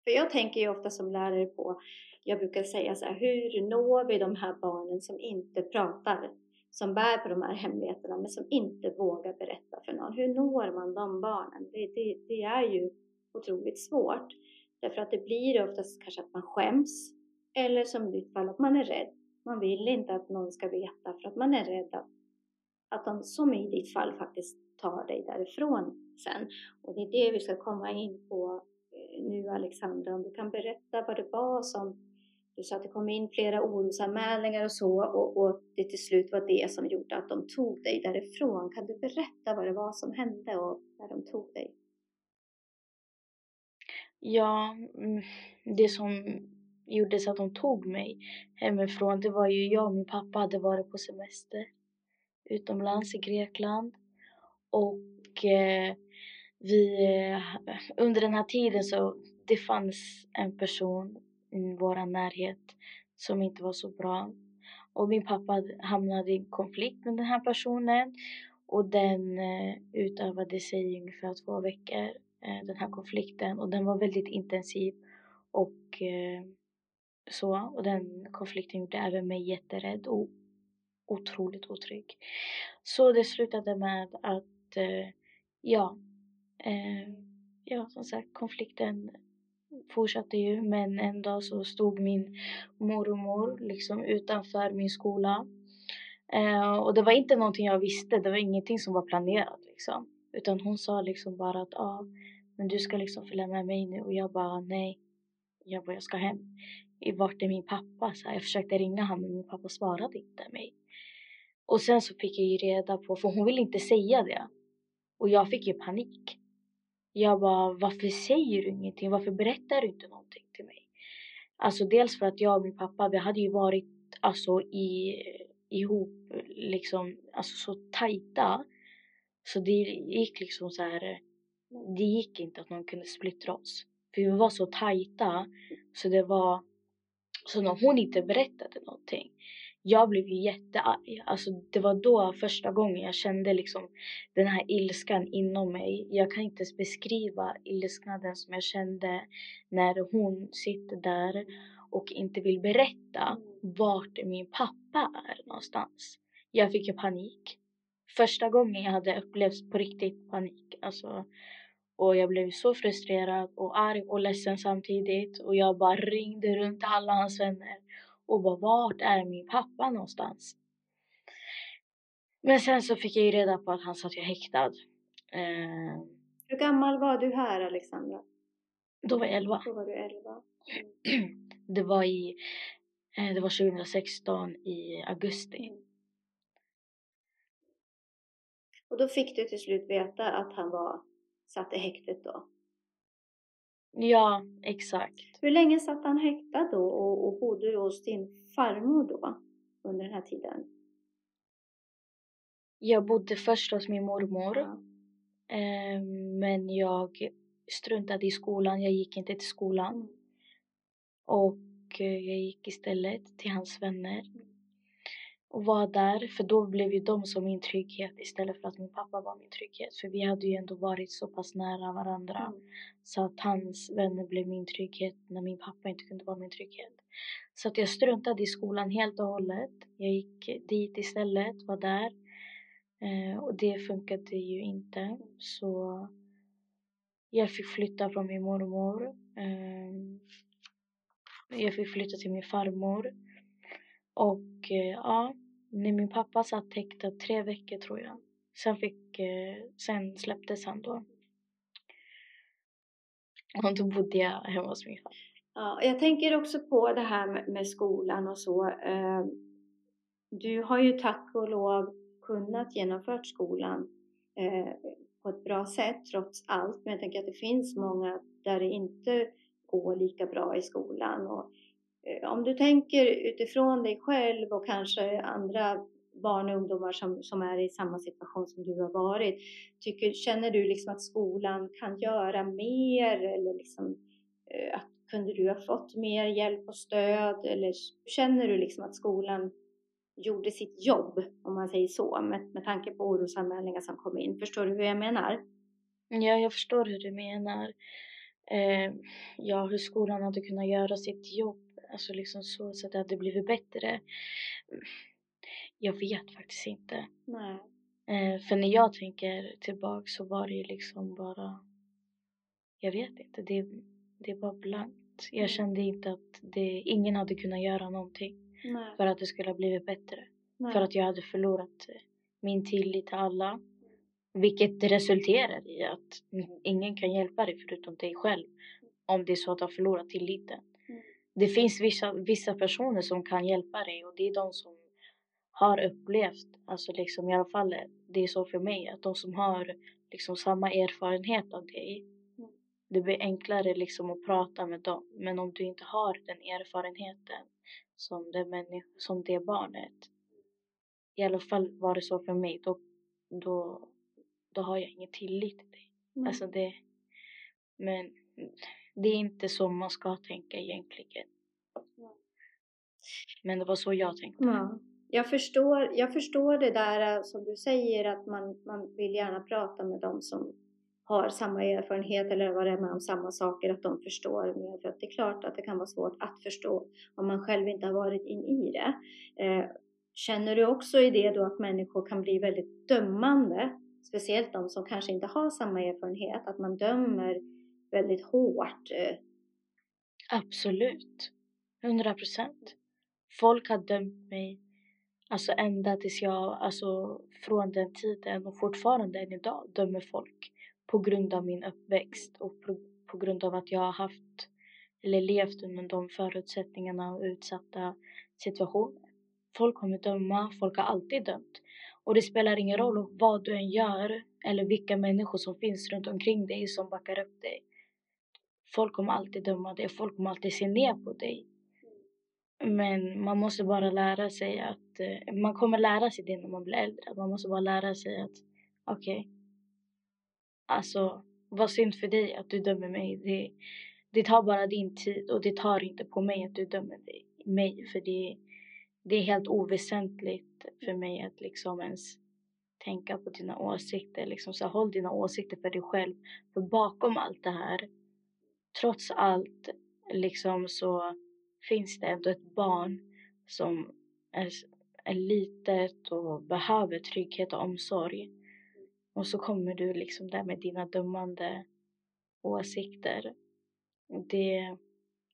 För jag tänker ju ofta som lärare på, jag brukar säga så här, hur når vi de här barnen som inte pratar, som bär på de här hemligheterna men som inte vågar berätta för någon? Hur når man de barnen? Det, det, det är ju otroligt svårt. Därför att det blir oftast kanske att man skäms eller som i ditt fall att man är rädd. Man vill inte att någon ska veta för att man är rädd att, att de, som i ditt fall, faktiskt tar dig därifrån sen. Och det är det vi ska komma in på nu Alexandra, om du kan berätta vad det var som du sa att det kom in flera orosanmälningar och så och, och det till slut var det som gjorde att de tog dig därifrån. Kan du berätta vad det var som hände och när de tog dig? Ja, mm, det som gjorde så att de tog mig hemifrån, det var ju jag och min pappa hade varit på semester utomlands i Grekland och eh, vi, eh, under den här tiden så det fanns en person i vår närhet som inte var så bra och min pappa hamnade i konflikt med den här personen och den eh, utövade sig i ungefär två veckor eh, den här konflikten och den var väldigt intensiv och så och den konflikten gjorde även mig jätterädd och otroligt otrygg. Så det slutade med att ja eh, ja, som sagt konflikten fortsatte ju men en dag så stod min mormor liksom utanför min skola ehm, och det var inte någonting jag visste, det var ingenting som var planerat liksom. Utan hon sa liksom bara att ah, men du ska liksom följa med mig nu och jag bara nej. Jag bara jag ska hem. Vart är min pappa? Så här, jag försökte ringa honom men min pappa svarade inte mig. Och sen så fick jag ju reda på, för hon ville inte säga det. Och jag fick ju panik. Jag bara, varför säger du ingenting? Varför berättar du inte någonting till mig? Alltså dels för att jag och min pappa, vi hade ju varit alltså i, ihop liksom, alltså så tajta. Så det gick liksom så här det gick inte att någon kunde splittra oss. För vi var så tajta så det var så när hon inte berättade någonting jag blev ju jättearg. Alltså det var då första gången jag kände liksom den här ilskan inom mig. Jag kan inte ens beskriva ilskan som jag kände när hon sitter där och inte vill berätta vart min pappa är någonstans. Jag fick ju panik. Första gången jag hade upplevt på riktigt panik. Alltså och jag blev så frustrerad och arg och ledsen samtidigt. Och jag bara ringde runt till alla hans vänner och bara vart är min pappa någonstans? Men sen så fick jag ju reda på att han satt ju häktad. Eh, Hur gammal var du här Alexandra? Då var jag 11. Då var du 11. Mm. Det var i eh, det var 2016 i augusti. Mm. Och då fick du till slut veta att han var satt i häktet då? Ja, exakt. Hur länge satt han häktad då och, och bodde hos din farmor då under den här tiden? Jag bodde först hos min mormor. Ja. Eh, men jag struntade i skolan, jag gick inte till skolan. Mm. Och eh, jag gick istället till hans vänner. Och vara där. För då blev ju de som min trygghet istället för att min pappa var min trygghet. För vi hade ju ändå varit så pass nära varandra. Mm. Så att hans vänner blev min trygghet när min pappa inte kunde vara min trygghet. Så att jag struntade i skolan helt och hållet. Jag gick dit istället, var där. Eh, och det funkade ju inte. Så jag fick flytta från min mormor. Eh, jag fick flytta till min farmor. Och eh, ja, Nej, min pappa satt häktad tre veckor tror jag. Sen, fick, eh, sen släpptes han då. Och då bodde jag hemma hos min farmor. Ja, jag tänker också på det här med, med skolan och så. Eh, du har ju tack och lov kunnat genomföra skolan eh, på ett bra sätt trots allt. Men jag tänker att det finns många där det inte går lika bra i skolan. Och, eh, Eh, om du tänker utifrån dig själv och kanske andra barn och ungdomar som, som är i samma situation som du har varit. Tycker, känner du liksom att skolan kan göra mer eller liksom, eh, att kunde du ha fått mer hjälp och stöd eller känner du liksom att skolan gjorde sitt jobb, om man säger så, med, med tanke på orosanmälningar som kom in. Förstår du hur jag menar? Ja, jag förstår hur du menar. Eh, ja, hur skolan hade kunnat göra sitt jobb, alltså liksom så, så att det hade blivit bättre. Jag vet faktiskt inte. Nej. Eh, för när jag tänker tillbaka så var det ju liksom bara, jag vet inte, det, det var blankt. Jag mm. kände inte att det, ingen hade kunnat göra någonting Nej. för att det skulle ha blivit bättre. Nej. För att jag hade förlorat eh, min tillit till alla. Vilket resulterar i att ingen kan hjälpa dig förutom dig själv. Om det är så att du har förlorat tilliten. Det finns vissa, vissa personer som kan hjälpa dig och det är de som har upplevt, alltså liksom i alla fall det är så för mig, att de som har liksom samma erfarenhet av dig, mm. det blir enklare liksom att prata med dem. Men om du inte har den erfarenheten som det, som det barnet, i alla fall var det så för mig, då, då, då har jag ingen tillit till dig. Mm. Alltså det, men det är inte så man ska tänka egentligen. Men det var så jag tänkte. Ja jag förstår, jag förstår det där eh, som du säger att man, man vill gärna prata med dem som har samma erfarenhet eller varit med om samma saker, att de förstår mer. För att det är klart att det kan vara svårt att förstå om man själv inte har varit in i det. Eh, känner du också i det då att människor kan bli väldigt dömande? Speciellt de som kanske inte har samma erfarenhet, att man dömer väldigt hårt. Eh. Absolut, hundra procent. Folk har dömt mig Alltså ända tills jag, alltså från den tiden och fortfarande än idag dömer folk på grund av min uppväxt och på, på grund av att jag har haft eller levt under de förutsättningarna och utsatta situationer. Folk kommer döma, folk har alltid dömt. Och det spelar ingen roll vad du än gör eller vilka människor som finns runt omkring dig som backar upp dig. Folk kommer alltid döma dig, folk kommer alltid se ner på dig. Men man måste bara lära sig att, eh, man kommer lära sig det när man blir äldre. Man måste bara lära sig att, okej, okay, alltså vad synd för dig att du dömer mig. Det, det tar bara din tid och det tar inte på mig att du dömer dig, mig. För det, det är helt oväsentligt för mig att liksom ens tänka på dina åsikter. Liksom, så håll dina åsikter för dig själv. För bakom allt det här, trots allt, liksom så finns det ändå ett barn som är, är litet och behöver trygghet och omsorg. Och så kommer du liksom där med dina dömande åsikter. Det,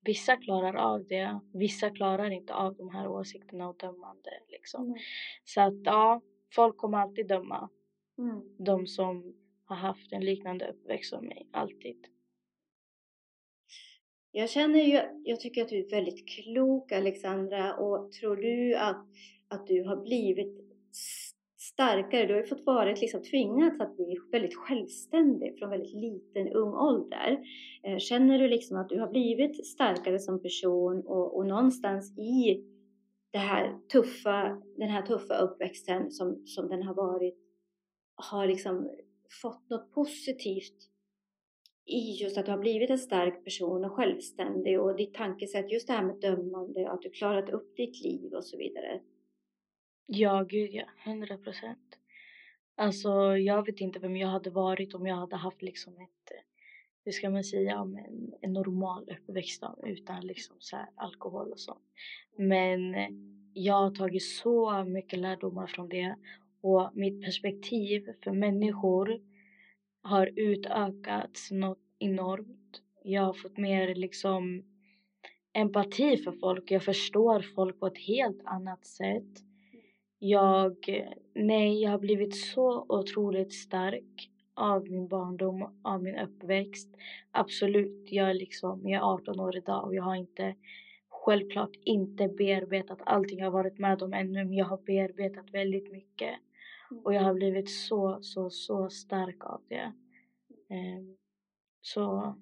vissa klarar av det, vissa klarar inte av de här åsikterna och dömande. Liksom. Mm. Så att ja, folk kommer alltid döma. Mm. De som har haft en liknande uppväxt som mig, alltid. Jag känner ju, jag tycker att du är väldigt klok Alexandra och tror du att, att du har blivit starkare? Du har ju fått vara liksom tvingats att bli väldigt självständig från väldigt liten ung ålder. Eh, känner du liksom att du har blivit starkare som person och, och någonstans i det här tuffa, den här tuffa uppväxten som, som den har varit har liksom fått något positivt i just att du har blivit en stark person och självständig och ditt tankesätt, just det här med dömande och att du klarat upp ditt liv och så vidare. Ja, gud ja, hundra procent. Alltså, jag vet inte vem jag hade varit om jag hade haft liksom ett, hur ska man säga, en, en normal uppväxt utan liksom så här, alkohol och sånt. Men jag har tagit så mycket lärdomar från det och mitt perspektiv för människor har utökats något enormt. Jag har fått mer liksom empati för folk. Jag förstår folk på ett helt annat sätt. Jag, nej, jag har blivit så otroligt stark av min barndom, av min uppväxt. Absolut, jag är liksom, jag är 18 år idag och jag har inte självklart inte bearbetat allting jag varit med om ännu, men jag har bearbetat väldigt mycket. Och jag har blivit så, så, så stark av det. Um, så,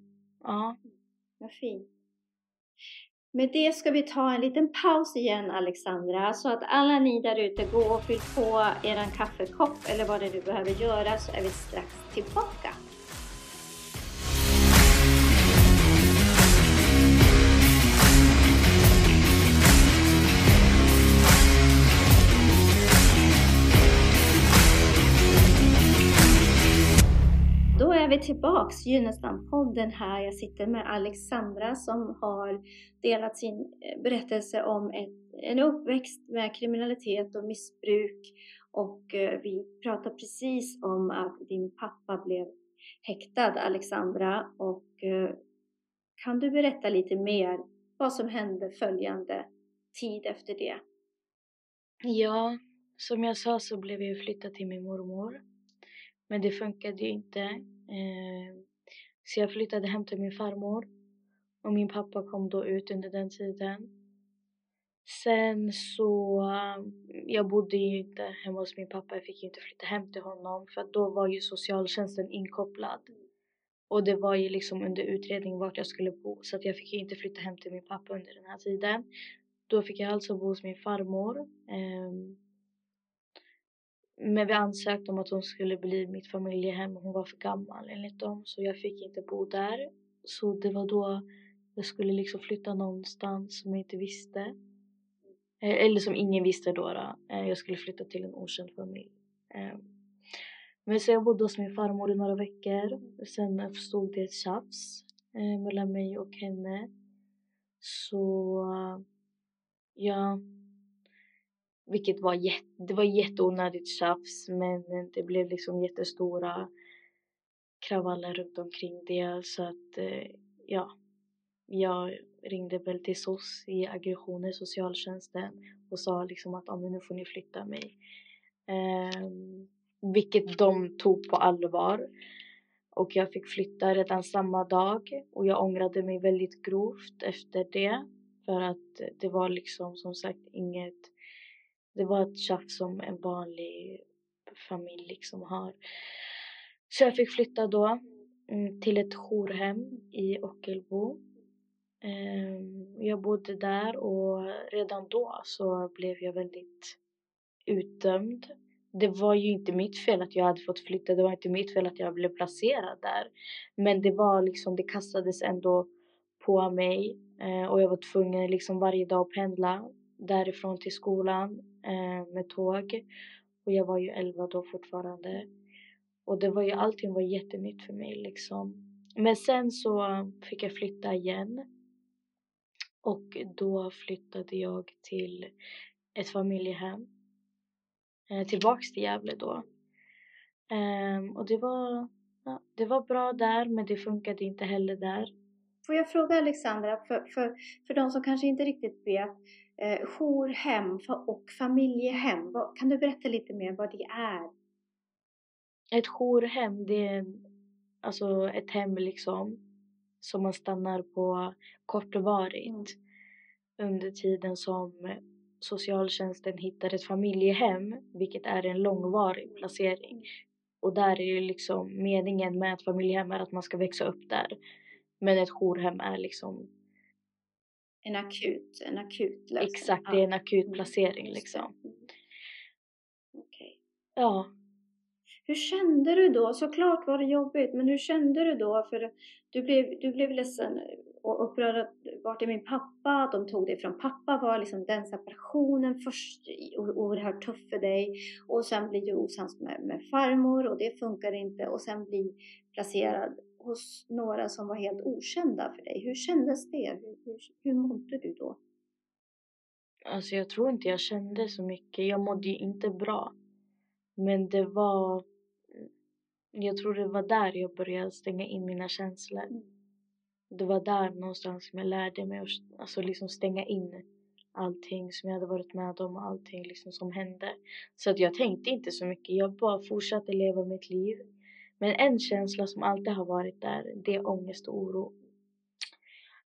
ja. Vad fint. Med det ska vi ta en liten paus igen Alexandra, så att alla ni där ute går och fyll på eran kaffekopp eller vad det nu behöver göra så är vi strax tillbaka. Vi tillbaks Gynnestampodden här. Jag sitter med Alexandra som har delat sin eh, berättelse om ett, en uppväxt med kriminalitet och missbruk. Och eh, vi pratar precis om att din pappa blev häktad, Alexandra. Och eh, kan du berätta lite mer vad som hände följande tid efter det? Ja, som jag sa så blev jag flyttad till min mormor. Men det funkade ju inte. Ehm, så jag flyttade hem till min farmor och min pappa kom då ut under den tiden. Sen så, ehm, jag bodde ju inte hemma hos min pappa, jag fick ju inte flytta hem till honom för då var ju socialtjänsten inkopplad. Och det var ju liksom under utredning vart jag skulle bo så att jag fick ju inte flytta hem till min pappa under den här tiden. Då fick jag alltså bo hos min farmor. Ehm, men vi ansökte om att hon skulle bli mitt familjehem hon var för gammal enligt dem så jag fick inte bo där. Så det var då jag skulle liksom flytta någonstans som jag inte visste. Eh, eller som ingen visste då. då. Eh, jag skulle flytta till en okänd familj. Ehm, men så jag bodde hos min farmor i några veckor. Sen uppstod det ett tjafs eh, mellan mig och henne. Så ja, vilket var, jätte, det var jätteonödigt tjafs men eh, det blev liksom jättestora kravaller runt omkring det så att eh, ja, jag ringde väl till SOS i aggressioner, socialtjänsten och sa liksom att ah, men nu får ni flytta mig. Eh, vilket de tog på allvar. Och jag fick flytta redan samma dag och jag ångrade mig väldigt grovt efter det. För att det var liksom som sagt inget det var ett tjafs som en vanlig familj liksom har. Så jag fick flytta då mm, till ett jourhem i Ockelbo. Ehm, jag bodde där och redan då så blev jag väldigt utdömd. Det var ju inte mitt fel att jag hade fått flytta, det var inte mitt fel att jag blev placerad där. Men det var liksom, det kastades ändå på mig eh, och jag var tvungen liksom varje dag att pendla därifrån till skolan med tåg. Och jag var ju 11 då fortfarande. Och det var ju, allting var jättenytt för mig liksom. Men sen så fick jag flytta igen. Och då flyttade jag till ett familjehem. Eh, tillbaks till Gävle då. Eh, och det var, ja, det var bra där men det funkade inte heller där. Får jag fråga Alexandra, för, för, för de som kanske inte riktigt vet eh, jourhem och familjehem. Kan du berätta lite mer vad det är? Ett jourhem, det är alltså ett hem liksom som man stannar på kortvarigt mm. under tiden som socialtjänsten hittar ett familjehem, vilket är en långvarig placering. Och där är ju liksom meningen med ett familjehem är att man ska växa upp där. Men ett jourhem är liksom en akut, en akut lösning. Exakt, det är en akut mm. placering liksom. Mm. Okay. Ja. Hur kände du då? Såklart var det jobbigt, men hur kände du då? För du blev, du blev ledsen och upprörd att vart är min pappa? De tog dig från pappa. Var liksom den separationen först oerhört tuff för dig? Och sen blir du osams med, med farmor och det funkar inte och sen bli placerad hos några som var helt okända för dig. Hur kändes det? Hur, hur, hur mådde du då? Alltså jag tror inte jag kände så mycket. Jag mådde ju inte bra. Men det var... Jag tror det var där jag började stänga in mina känslor. Mm. Det var där någonstans som jag lärde mig att alltså liksom stänga in allting som jag hade varit med om och allting liksom som hände. Så att jag tänkte inte så mycket. Jag bara fortsatte leva mitt liv. Men en känsla som alltid har varit där, det är ångest och oro.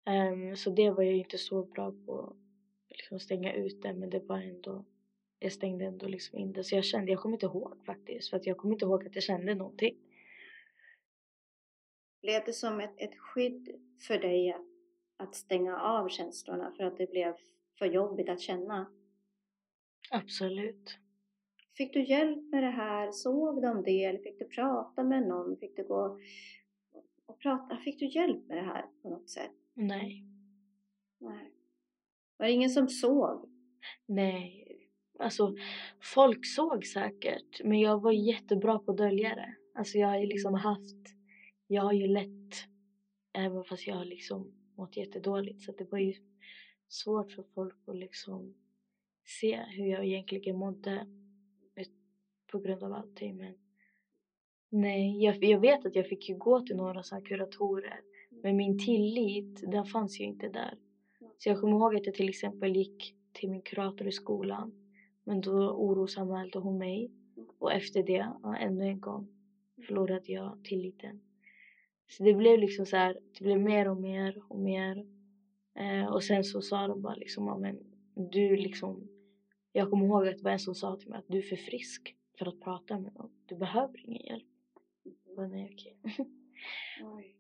Um, så det var jag inte så bra på att liksom stänga ute, men det var ändå jag stängde ändå liksom in det. Så jag kände, jag kommer inte ihåg faktiskt. För att jag kommer inte ihåg att jag kände någonting. Blev det som ett, ett skydd för dig att, att stänga av känslorna för att det blev för jobbigt att känna? Absolut. Fick du hjälp med det här? Såg de det? Eller fick du prata med någon? Fick du gå och prata? Fick du hjälp med det här på något sätt? Nej. Nej. Var det ingen som såg? Nej. Alltså, folk såg säkert, men jag var jättebra på att dölja det. Alltså jag har ju liksom haft, jag har ju lätt, även fast jag har liksom mått jättedåligt, så det var ju svårt för folk att liksom se hur jag egentligen mådde på grund av allting. Men nej, jag, jag vet att jag fick ju gå till några så kuratorer, men min tillit, den fanns ju inte där. Så jag kommer ihåg att jag till exempel gick till min kurator i skolan, men då orosanmälde hon mig och efter det, ja, ännu en gång, förlorade jag tilliten. Så det blev liksom så här, det blev mer och mer och mer. Eh, och sen så sa de bara liksom, ja, men du liksom, jag kommer ihåg att det var en som sa till mig att du är för frisk för att prata med någon. Du behöver ingen hjälp. Jag bara, nej okej.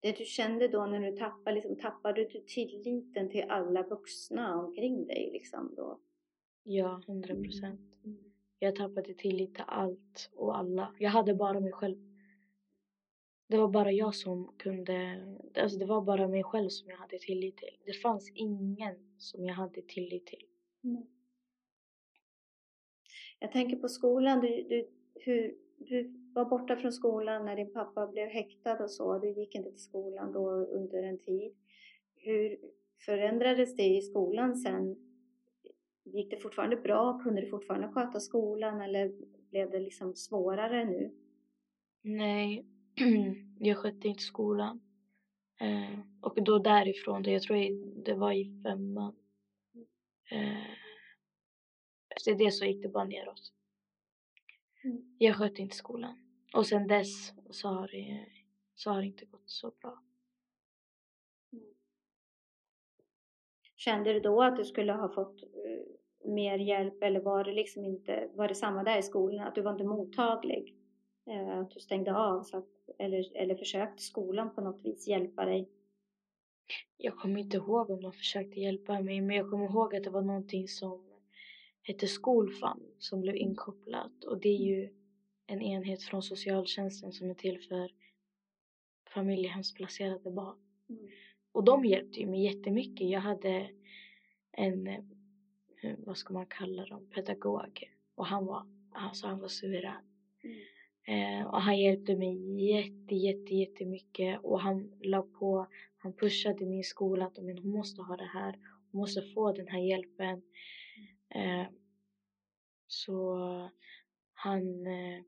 Det du kände då när du tappade, liksom, tappade du tilliten till alla vuxna omkring dig liksom då? Ja, hundra procent. Jag tappade tillit till allt och alla. Jag hade bara mig själv. Det var bara jag som kunde, alltså det var bara mig själv som jag hade tillit till. Det fanns ingen som jag hade tillit till. Mm. Jag tänker på skolan, du, du, hur, du var borta från skolan när din pappa blev häktad och så. Du gick inte till skolan då under en tid. Hur förändrades det i skolan sen? Gick det fortfarande bra? Kunde du fortfarande sköta skolan eller blev det liksom svårare nu? Nej, jag skötte inte skolan. Eh, och då därifrån, jag tror det var i femman. Eh, efter det så gick det bara neråt. Mm. Jag skötte inte skolan. Och sen dess så har det, så har det inte gått så bra. Mm. Kände du då att du skulle ha fått uh, mer hjälp eller var det liksom inte, var det samma där i skolan, att du var inte mottaglig? Uh, att du stängde av så att, eller, eller försökte skolan på något vis hjälpa dig? Jag kommer inte ihåg om de försökte hjälpa mig men jag kommer ihåg att det var någonting som hette Skolfam som blev inkopplat och det är ju en enhet från socialtjänsten som är till för familjehemsplacerade barn. Mm. Och de hjälpte ju mig jättemycket. Jag hade en, eh, vad ska man kalla dem, pedagog och han var, alltså han var suverän. Mm. Eh, och han hjälpte mig jätte, jätte, jättemycket och han la på, han pushade min skola att men hon måste ha det här, hon måste få den här hjälpen. Eh, så han, eh,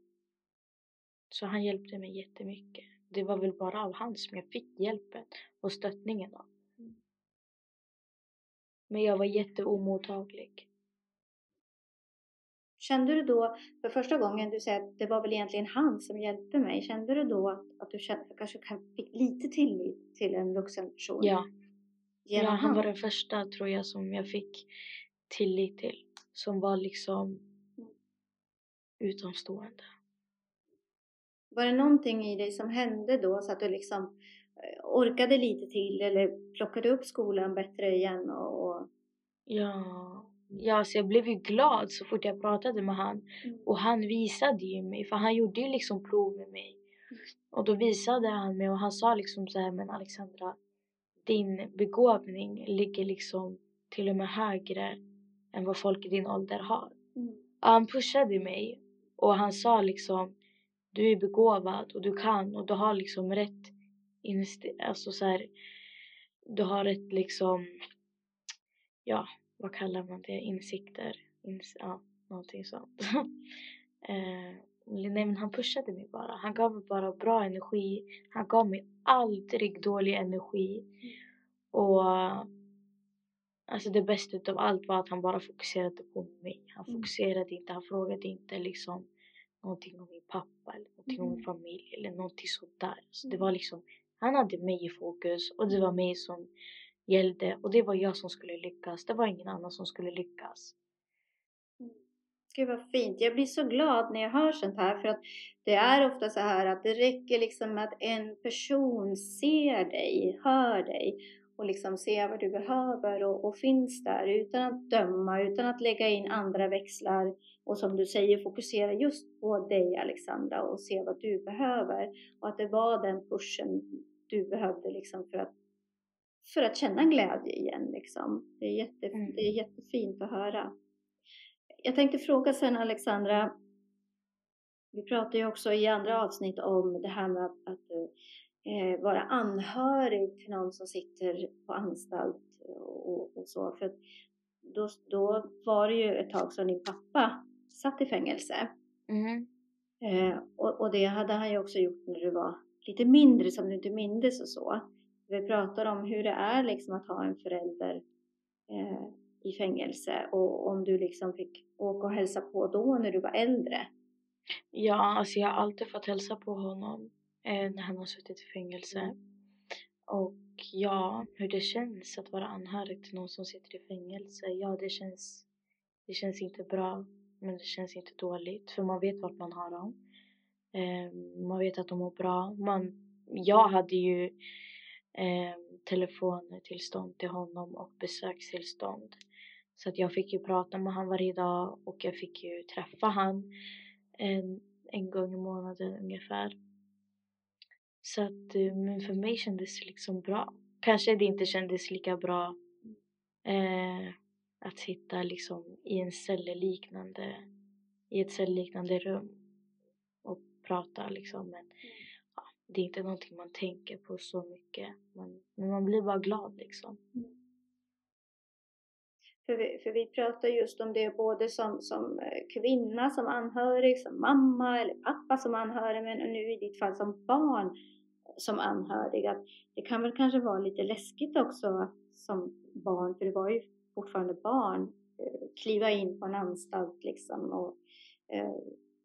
så han hjälpte mig jättemycket. Det var väl bara av han som jag fick hjälpen och stöttningen av. Men jag var jätteomottaglig. Kände du då, för första gången du säger att det var väl egentligen han som hjälpte mig, kände du då att, att du kände, kanske fick lite tillit till en vuxen person? Ja. ja, han var den första tror jag som jag fick tillit till. Som var liksom utomstående. Var det någonting i dig som hände då så att du liksom eh, orkade lite till eller plockade upp skolan bättre igen? Och, och... Ja, ja så jag blev ju glad så fort jag pratade med han. Mm. Och han visade ju mig, för han gjorde ju liksom prov med mig. Mm. Och då visade han mig och han sa liksom så här, men Alexandra, din begåvning ligger liksom till och med högre än vad folk i din ålder har. Mm. Han pushade mig och han sa liksom du är begåvad och du kan och du har liksom rätt alltså så här, du har rätt liksom ja, vad kallar man det, insikter, Ins ja, någonting sånt. eh, nej men han pushade mig bara, han gav mig bara bra energi, han gav mig aldrig dålig energi. Och Alltså det bästa utav allt var att han bara fokuserade på mig. Han mm. fokuserade inte, han frågade inte liksom någonting om min pappa eller någonting mm. om min familj eller någonting sådär. Så det var liksom, han hade mig i fokus och det var mig som gällde och det var jag som skulle lyckas. Det var ingen annan som skulle lyckas. Gud vad fint. Jag blir så glad när jag hör sånt här för att det är ofta så här att det räcker liksom med att en person ser dig, hör dig och liksom ser vad du behöver och, och, finns där utan att döma, utan att lägga in andra växlar och som du säger fokusera just på dig Alexandra och se vad du behöver och att det var den pushen du behövde liksom för att för att känna glädje igen liksom. Det är, jätte, mm. det är jättefint att höra. Jag tänkte fråga sen Alexandra, vi pratar ju också i andra avsnitt om det här med att, att eh, vara anhörig till någon som sitter på anstalt och, och så. För då, då var det ju ett tag som din pappa satt i fängelse. Mm. Eh, och, och, det hade han ju också gjort när du var lite mindre som du inte mindes och så. Vi pratar om hur det är liksom att ha en förälder eh, i fängelse och om du liksom fick åka och hälsa på då när du var äldre. Ja, alltså jag har alltid fått hälsa på honom Eh, när han har suttit i fängelse. Och ja, hur det känns att vara anhörig till någon som sitter i fängelse. Ja, det känns, det känns inte bra, men det känns inte dåligt för man vet vart man har dem. Eh, man vet att de mår bra. Man, jag hade ju eh, telefontillstånd till honom och besökstillstånd. Så att jag fick ju prata med honom varje dag och jag fick ju träffa honom en, en gång i månaden ungefär. Så att eh, men för mig kändes det liksom bra. Kanske det inte kändes lika bra eh, att sitta liksom i en celliknande, i ett celliknande rum och prata liksom. Men ja, det är inte någonting man tänker på så mycket. Man, men man blir bara glad liksom. Mm. För vi, för vi pratar just om det både som, som eh, kvinna, som anhörig, som mamma eller pappa som anhörig, men nu i ditt fall som barn som anhörig. Att det kan väl kanske vara lite läskigt också som barn, för du var ju fortfarande barn, eh, kliva in på en anstalt liksom. Och, eh,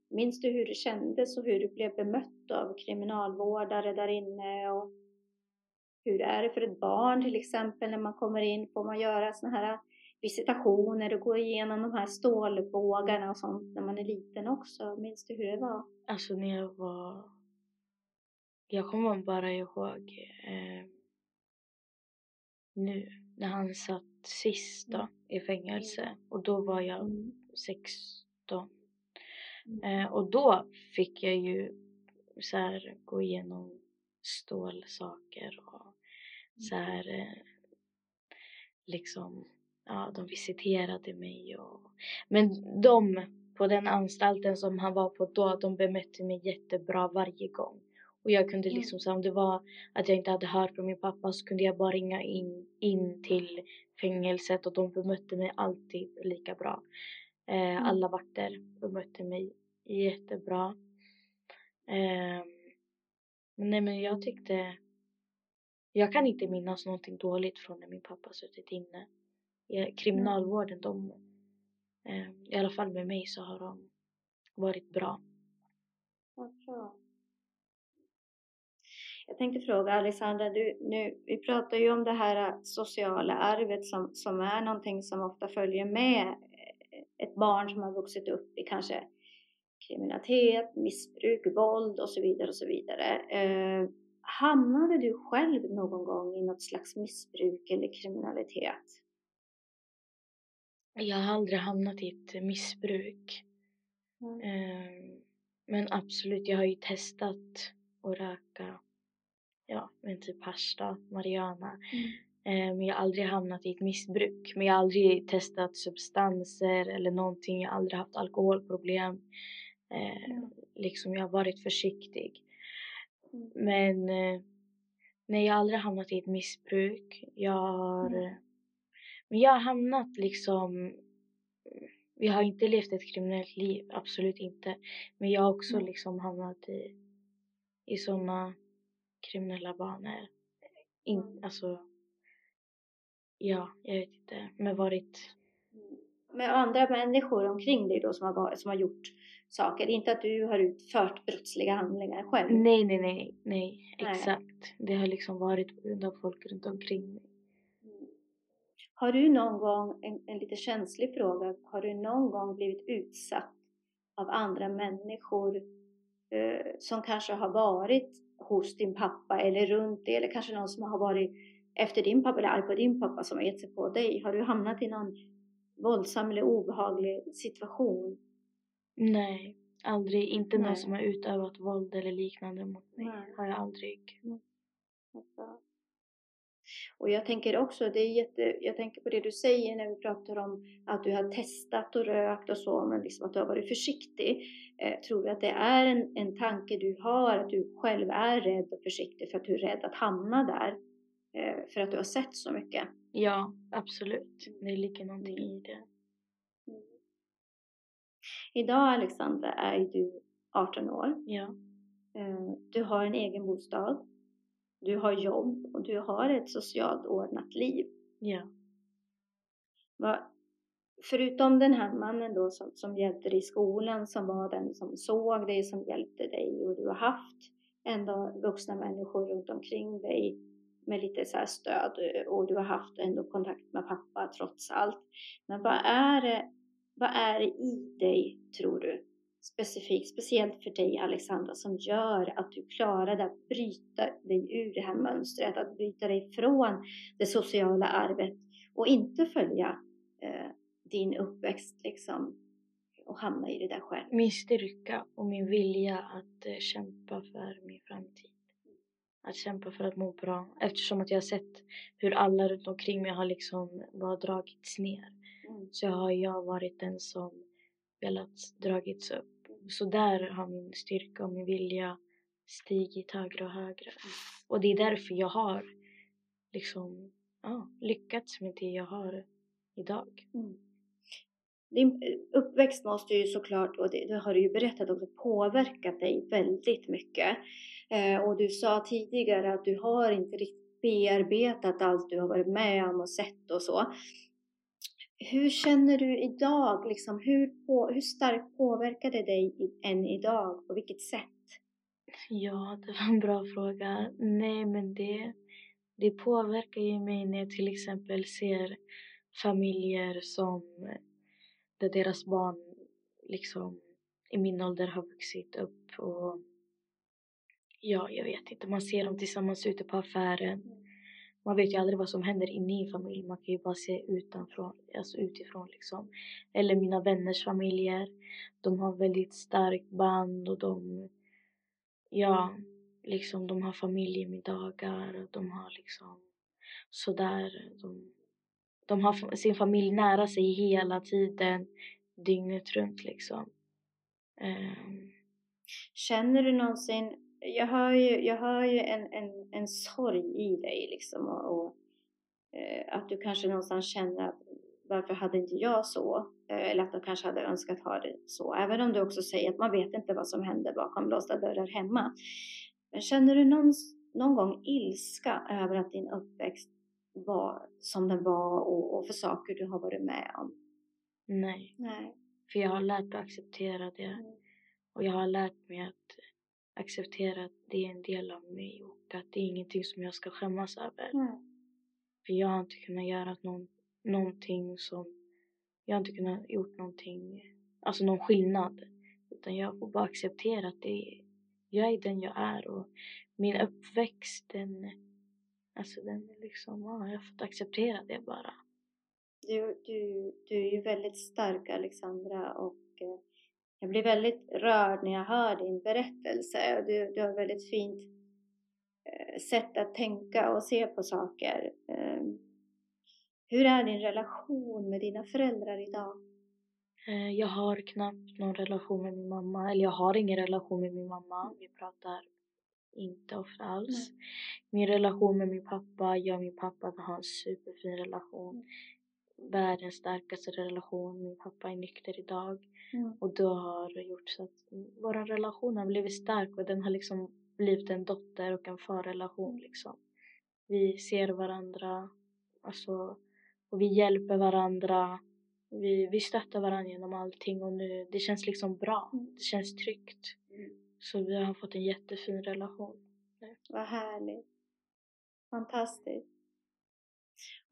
minns du hur det kändes och hur du blev bemött av kriminalvårdare där inne? Och hur är det för ett barn till exempel när man kommer in? Får man göra sådana här visitationer och gå igenom de här stålbågarna och sånt när man är liten också. Minns du hur det var? Alltså när jag var... Jag kommer bara ihåg eh, nu när han satt sist då, i fängelse och då var jag mm. 16. Mm. Eh, och då fick jag ju så här, gå igenom stålsaker och så här eh, liksom ja, de visiterade mig. Och... Men de på den anstalten som han var på då, de bemötte mig jättebra varje gång. Och jag kunde liksom, så om det var att jag inte hade hört från min pappa så kunde jag bara ringa in, in till fängelset och de bemötte mig alltid lika bra. Eh, mm. Alla vakter bemötte mig jättebra. Eh, nej men jag tyckte, jag kan inte minnas någonting dåligt från när min pappa suttit inne kriminalvården, de, eh, i alla fall med mig så har de varit bra. Vad bra. Jag tänkte fråga Alexandra, du, nu, vi pratar ju om det här sociala arvet som, som är någonting som ofta följer med ett barn som har vuxit upp i kanske kriminalitet, missbruk, våld och så vidare och så vidare. Eh, hamnade du själv någon gång i något slags missbruk eller kriminalitet? Jag har aldrig hamnat i ett missbruk. Mm. Eh, men absolut, jag har ju testat att röka, ja, men typ hasch då, marijuana. Mm. Eh, men jag har aldrig hamnat i ett missbruk. Men jag har aldrig testat substanser eller någonting. Jag har aldrig haft alkoholproblem. Eh, mm. Liksom, jag har varit försiktig. Mm. Men eh, nej, jag har aldrig hamnat i ett missbruk. Jag har mm. Men jag har hamnat liksom jag har inte levt ett kriminellt liv, absolut inte. Men jag har också mm. liksom hamnat i, i sådana kriminella banor. In, mm. alltså, ja, jag vet inte. Men varit... Med andra människor omkring dig då som har, varit, som har gjort saker? Inte att du har utfört brottsliga handlingar själv? Nej, nej, nej, nej, exakt. Det har liksom varit på grund av folk runt omkring mig. Har du någon gång, en, en lite känslig fråga, har du någon gång blivit utsatt av andra människor eh, som kanske har varit hos din pappa eller runt dig eller kanske någon som har varit efter din pappa eller arg på din pappa som har gett sig på dig? Har du hamnat i någon våldsam eller obehaglig situation? Nej, aldrig. Inte Nej. någon som har utövat våld eller liknande mot mig. Nej. Har jag aldrig. Bra. Och jag tänker också, det är jätte, jag tänker på det du säger när vi pratar om att du har testat och rökt och så, men liksom att du har varit försiktig. Eh, tror du att det är en, en tanke du har, att du själv är rädd och försiktig för att du är rädd att hamna där? Eh, för att du har sett så mycket? Ja, absolut. Det ligger någonting i det. Idag Alexandra är du 18 år. Ja. Eh, Du har en egen bostad. Du har jobb och du har ett socialt ordnat liv. Ja. Va, förutom den här mannen då som, som hjälpte dig i skolan, som var den som såg dig, som hjälpte dig och du har haft ändå vuxna människor runt omkring dig med lite så här stöd och du har haft ändå kontakt med pappa trots allt. Men vad är det, vad är det i dig, tror du, specifikt, speciellt för dig Alexandra, som gör att du klarade att bryta dig ur det här mönstret, att bryta dig från det sociala arvet och inte följa eh, din uppväxt liksom och hamna i det där själv. Min styrka och min vilja att eh, kämpa för min framtid. Att kämpa för att må bra. Eftersom att jag har sett hur alla runt omkring mig har liksom bara dragits ner. Mm. Så har jag varit den som velat dragits upp. Så där har min styrka och min vilja stigit högre och högre. Och det är därför jag har liksom ja, lyckats med det jag har idag. Mm. Din eh, uppväxt måste ju såklart, och det, det har du ju berättat också, påverkat dig väldigt mycket. Eh, och du sa tidigare att du har inte riktigt bearbetat allt du har varit med om och sett och så. Hur känner du idag? Liksom, hur, på, hur starkt påverkar det dig i, än idag? På vilket sätt? Ja, det var en bra fråga. Nej, men det, det påverkar ju mig när jag till exempel ser familjer som där deras barn liksom i min ålder har vuxit upp och ja, jag vet inte, man ser dem tillsammans ute på affären. Man vet ju aldrig vad som händer inne i en familj, man kan ju bara se utanför, alltså utifrån liksom. Eller mina vänners familjer, de har väldigt starkt band och de, ja, liksom de har familjemiddagar och de har liksom sådär, de, de har sin familj nära sig hela tiden, dygnet runt liksom. Um. Känner du någonsin, jag hör ju, jag hör ju en, en, en sorg i dig liksom och, och eh, att du kanske någonstans känner att varför hade inte jag så? Eh, eller att du kanske hade önskat ha det så. Även om du också säger att man vet inte vad som händer bakom låsta dörrar hemma. Men känner du någon, någon gång ilska över att din uppväxt var som den var och, och för saker du har varit med om? nej, Nej. för jag har lärt mig att acceptera det. Mm. Och jag har lärt mig att acceptera att det är en del av mig och att det är ingenting som jag ska skämmas över. Nej. För jag har inte kunnat göra någon, någonting som... Jag har inte kunnat gjort någonting, alltså någon skillnad. Utan jag får bara acceptera att det är, jag är den jag är och min uppväxt den... Alltså den är liksom, ja, jag har fått acceptera det bara. Du, du, du är ju väldigt stark Alexandra och eh, jag blir väldigt rörd när jag hör din berättelse. Du, du har väldigt fint eh, sätt att tänka och se på saker. Eh, hur är din relation med dina föräldrar idag? Eh, Jag har knappt någon relation med min mamma, eller jag har ingen relation med min mamma. Vi pratar inte ofta alls. Min relation med min pappa, jag och min pappa har en superfin relation. Världens starkaste relation. Min pappa är nykter idag. Mm. Och det har gjort så att vår relation har blivit stark och den har liksom blivit en dotter och en farrelation liksom. Vi ser varandra, alltså, och vi hjälper varandra. Vi, vi stöttar varandra genom allting och nu, det känns liksom bra. Mm. Det känns tryggt. Mm. Så vi har fått en jättefin relation. Vad härligt. Fantastiskt.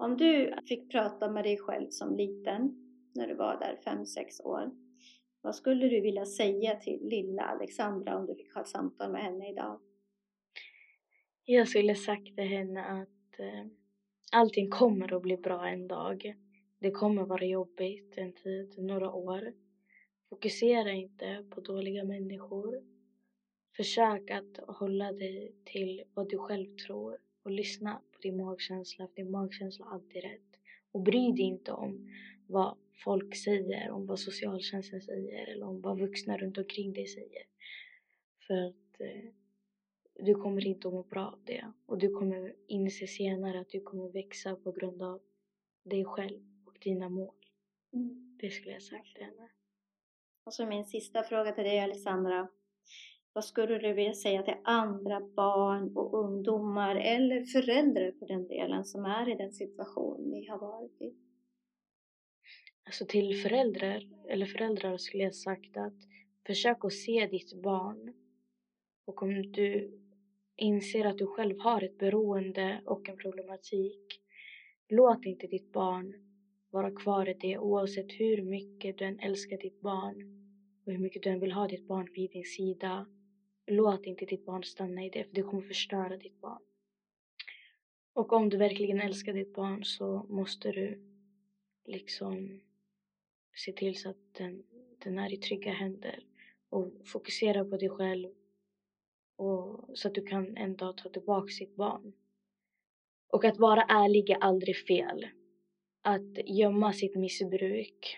Om du fick prata med dig själv som liten, när du var där 5-6 år, vad skulle du vilja säga till lilla Alexandra om du fick ha ett samtal med henne idag? Jag skulle sagt till henne att eh, allting kommer att bli bra en dag. Det kommer vara jobbigt en tid, några år. Fokusera inte på dåliga människor. Försök att hålla dig till vad du själv tror och lyssna på din magkänsla, för din magkänsla har alltid rätt. Och bry dig inte om vad folk säger, om vad socialtjänsten säger eller om vad vuxna runt omkring dig säger. För att eh, du kommer inte att må bra av det och du kommer inse senare att du kommer växa på grund av dig själv och dina mål. Mm. Det skulle jag sagt till henne. Och så min sista fråga till dig Alexandra. Vad skulle du vilja säga till andra barn och ungdomar eller föräldrar på den delen som är i den situation ni har varit i? Alltså till föräldrar, eller föräldrar skulle jag sagt att försök att se ditt barn och om du inser att du själv har ett beroende och en problematik låt inte ditt barn vara kvar i det oavsett hur mycket du än älskar ditt barn och hur mycket du än vill ha ditt barn vid din sida låt inte ditt barn stanna i det för det kommer förstöra ditt barn. Och om du verkligen älskar ditt barn så måste du liksom se till så att den, den är i trygga händer och fokusera på dig själv och, så att du kan en dag ta tillbaka ditt barn. Och att vara ärlig är aldrig fel. Att gömma sitt missbruk,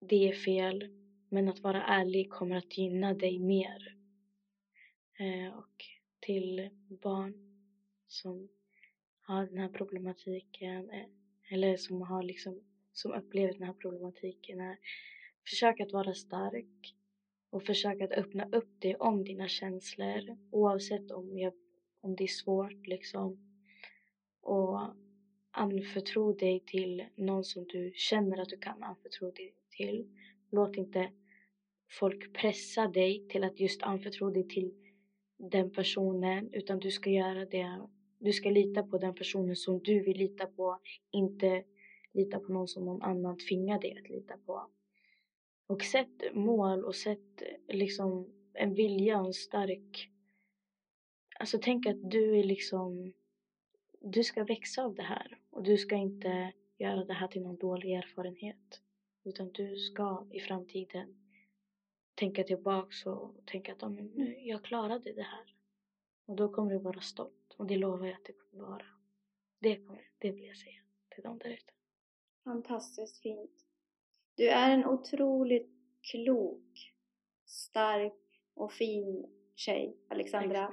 det är fel. Men att vara ärlig kommer att gynna dig mer. Eh, och till barn som har den här problematiken eh, eller som har liksom som upplever den här problematiken är försök att vara stark och försök att öppna upp dig om dina känslor oavsett om, jag, om det är svårt liksom och anförtro dig till någon som du känner att du kan anförtro dig till. Låt inte folk pressa dig till att just anförtro dig till den personen utan du ska göra det. Du ska lita på den personen som du vill lita på, inte lita på någon som någon annan tvingar dig att lita på. Och sätt mål och sätt liksom en vilja och en stark... Alltså tänk att du är liksom... Du ska växa av det här och du ska inte göra det här till någon dålig erfarenhet. Utan du ska i framtiden tänka tillbaks och tänka att nu, jag klarade det här. Och då kommer du vara stolt och det lovar jag att du kommer vara. Det, kommer, det vill jag säga till dem där ute. Fantastiskt fint. Du är en otroligt klok, stark och fin tjej, Alexandra.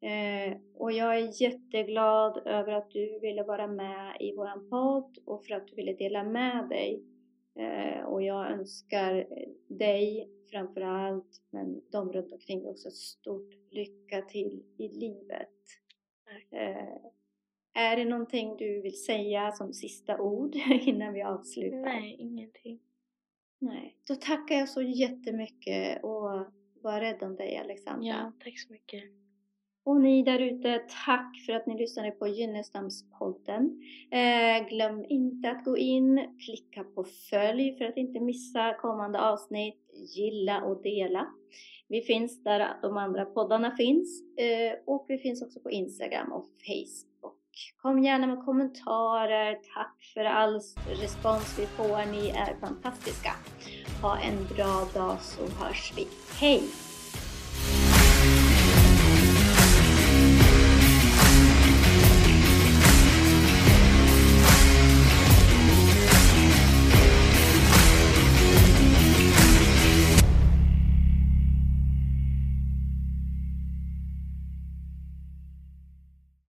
Eh, och jag är jätteglad över att du ville vara med i våran podd och för att du ville dela med dig. Eh, och jag önskar dig framförallt, men de runt omkring dig också, stort lycka till i livet. Eh, är det någonting du vill säga som sista ord innan vi avslutar? Nej, ingenting. Nej. Då tackar jag så jättemycket och var rädd om dig Alexandra. Ja, tack så mycket. Och ni där ute, tack för att ni lyssnade på Gynnestamspodden. Eh, glöm inte att gå in, klicka på följ för att inte missa kommande avsnitt, gilla och dela. Vi finns där de andra poddarna finns eh, och vi finns också på Instagram och Facebook. Kom gärna med kommentarer. Tack för all respons vi får. Ni är fantastiska. Ha en bra dag så hörs vi. Hej!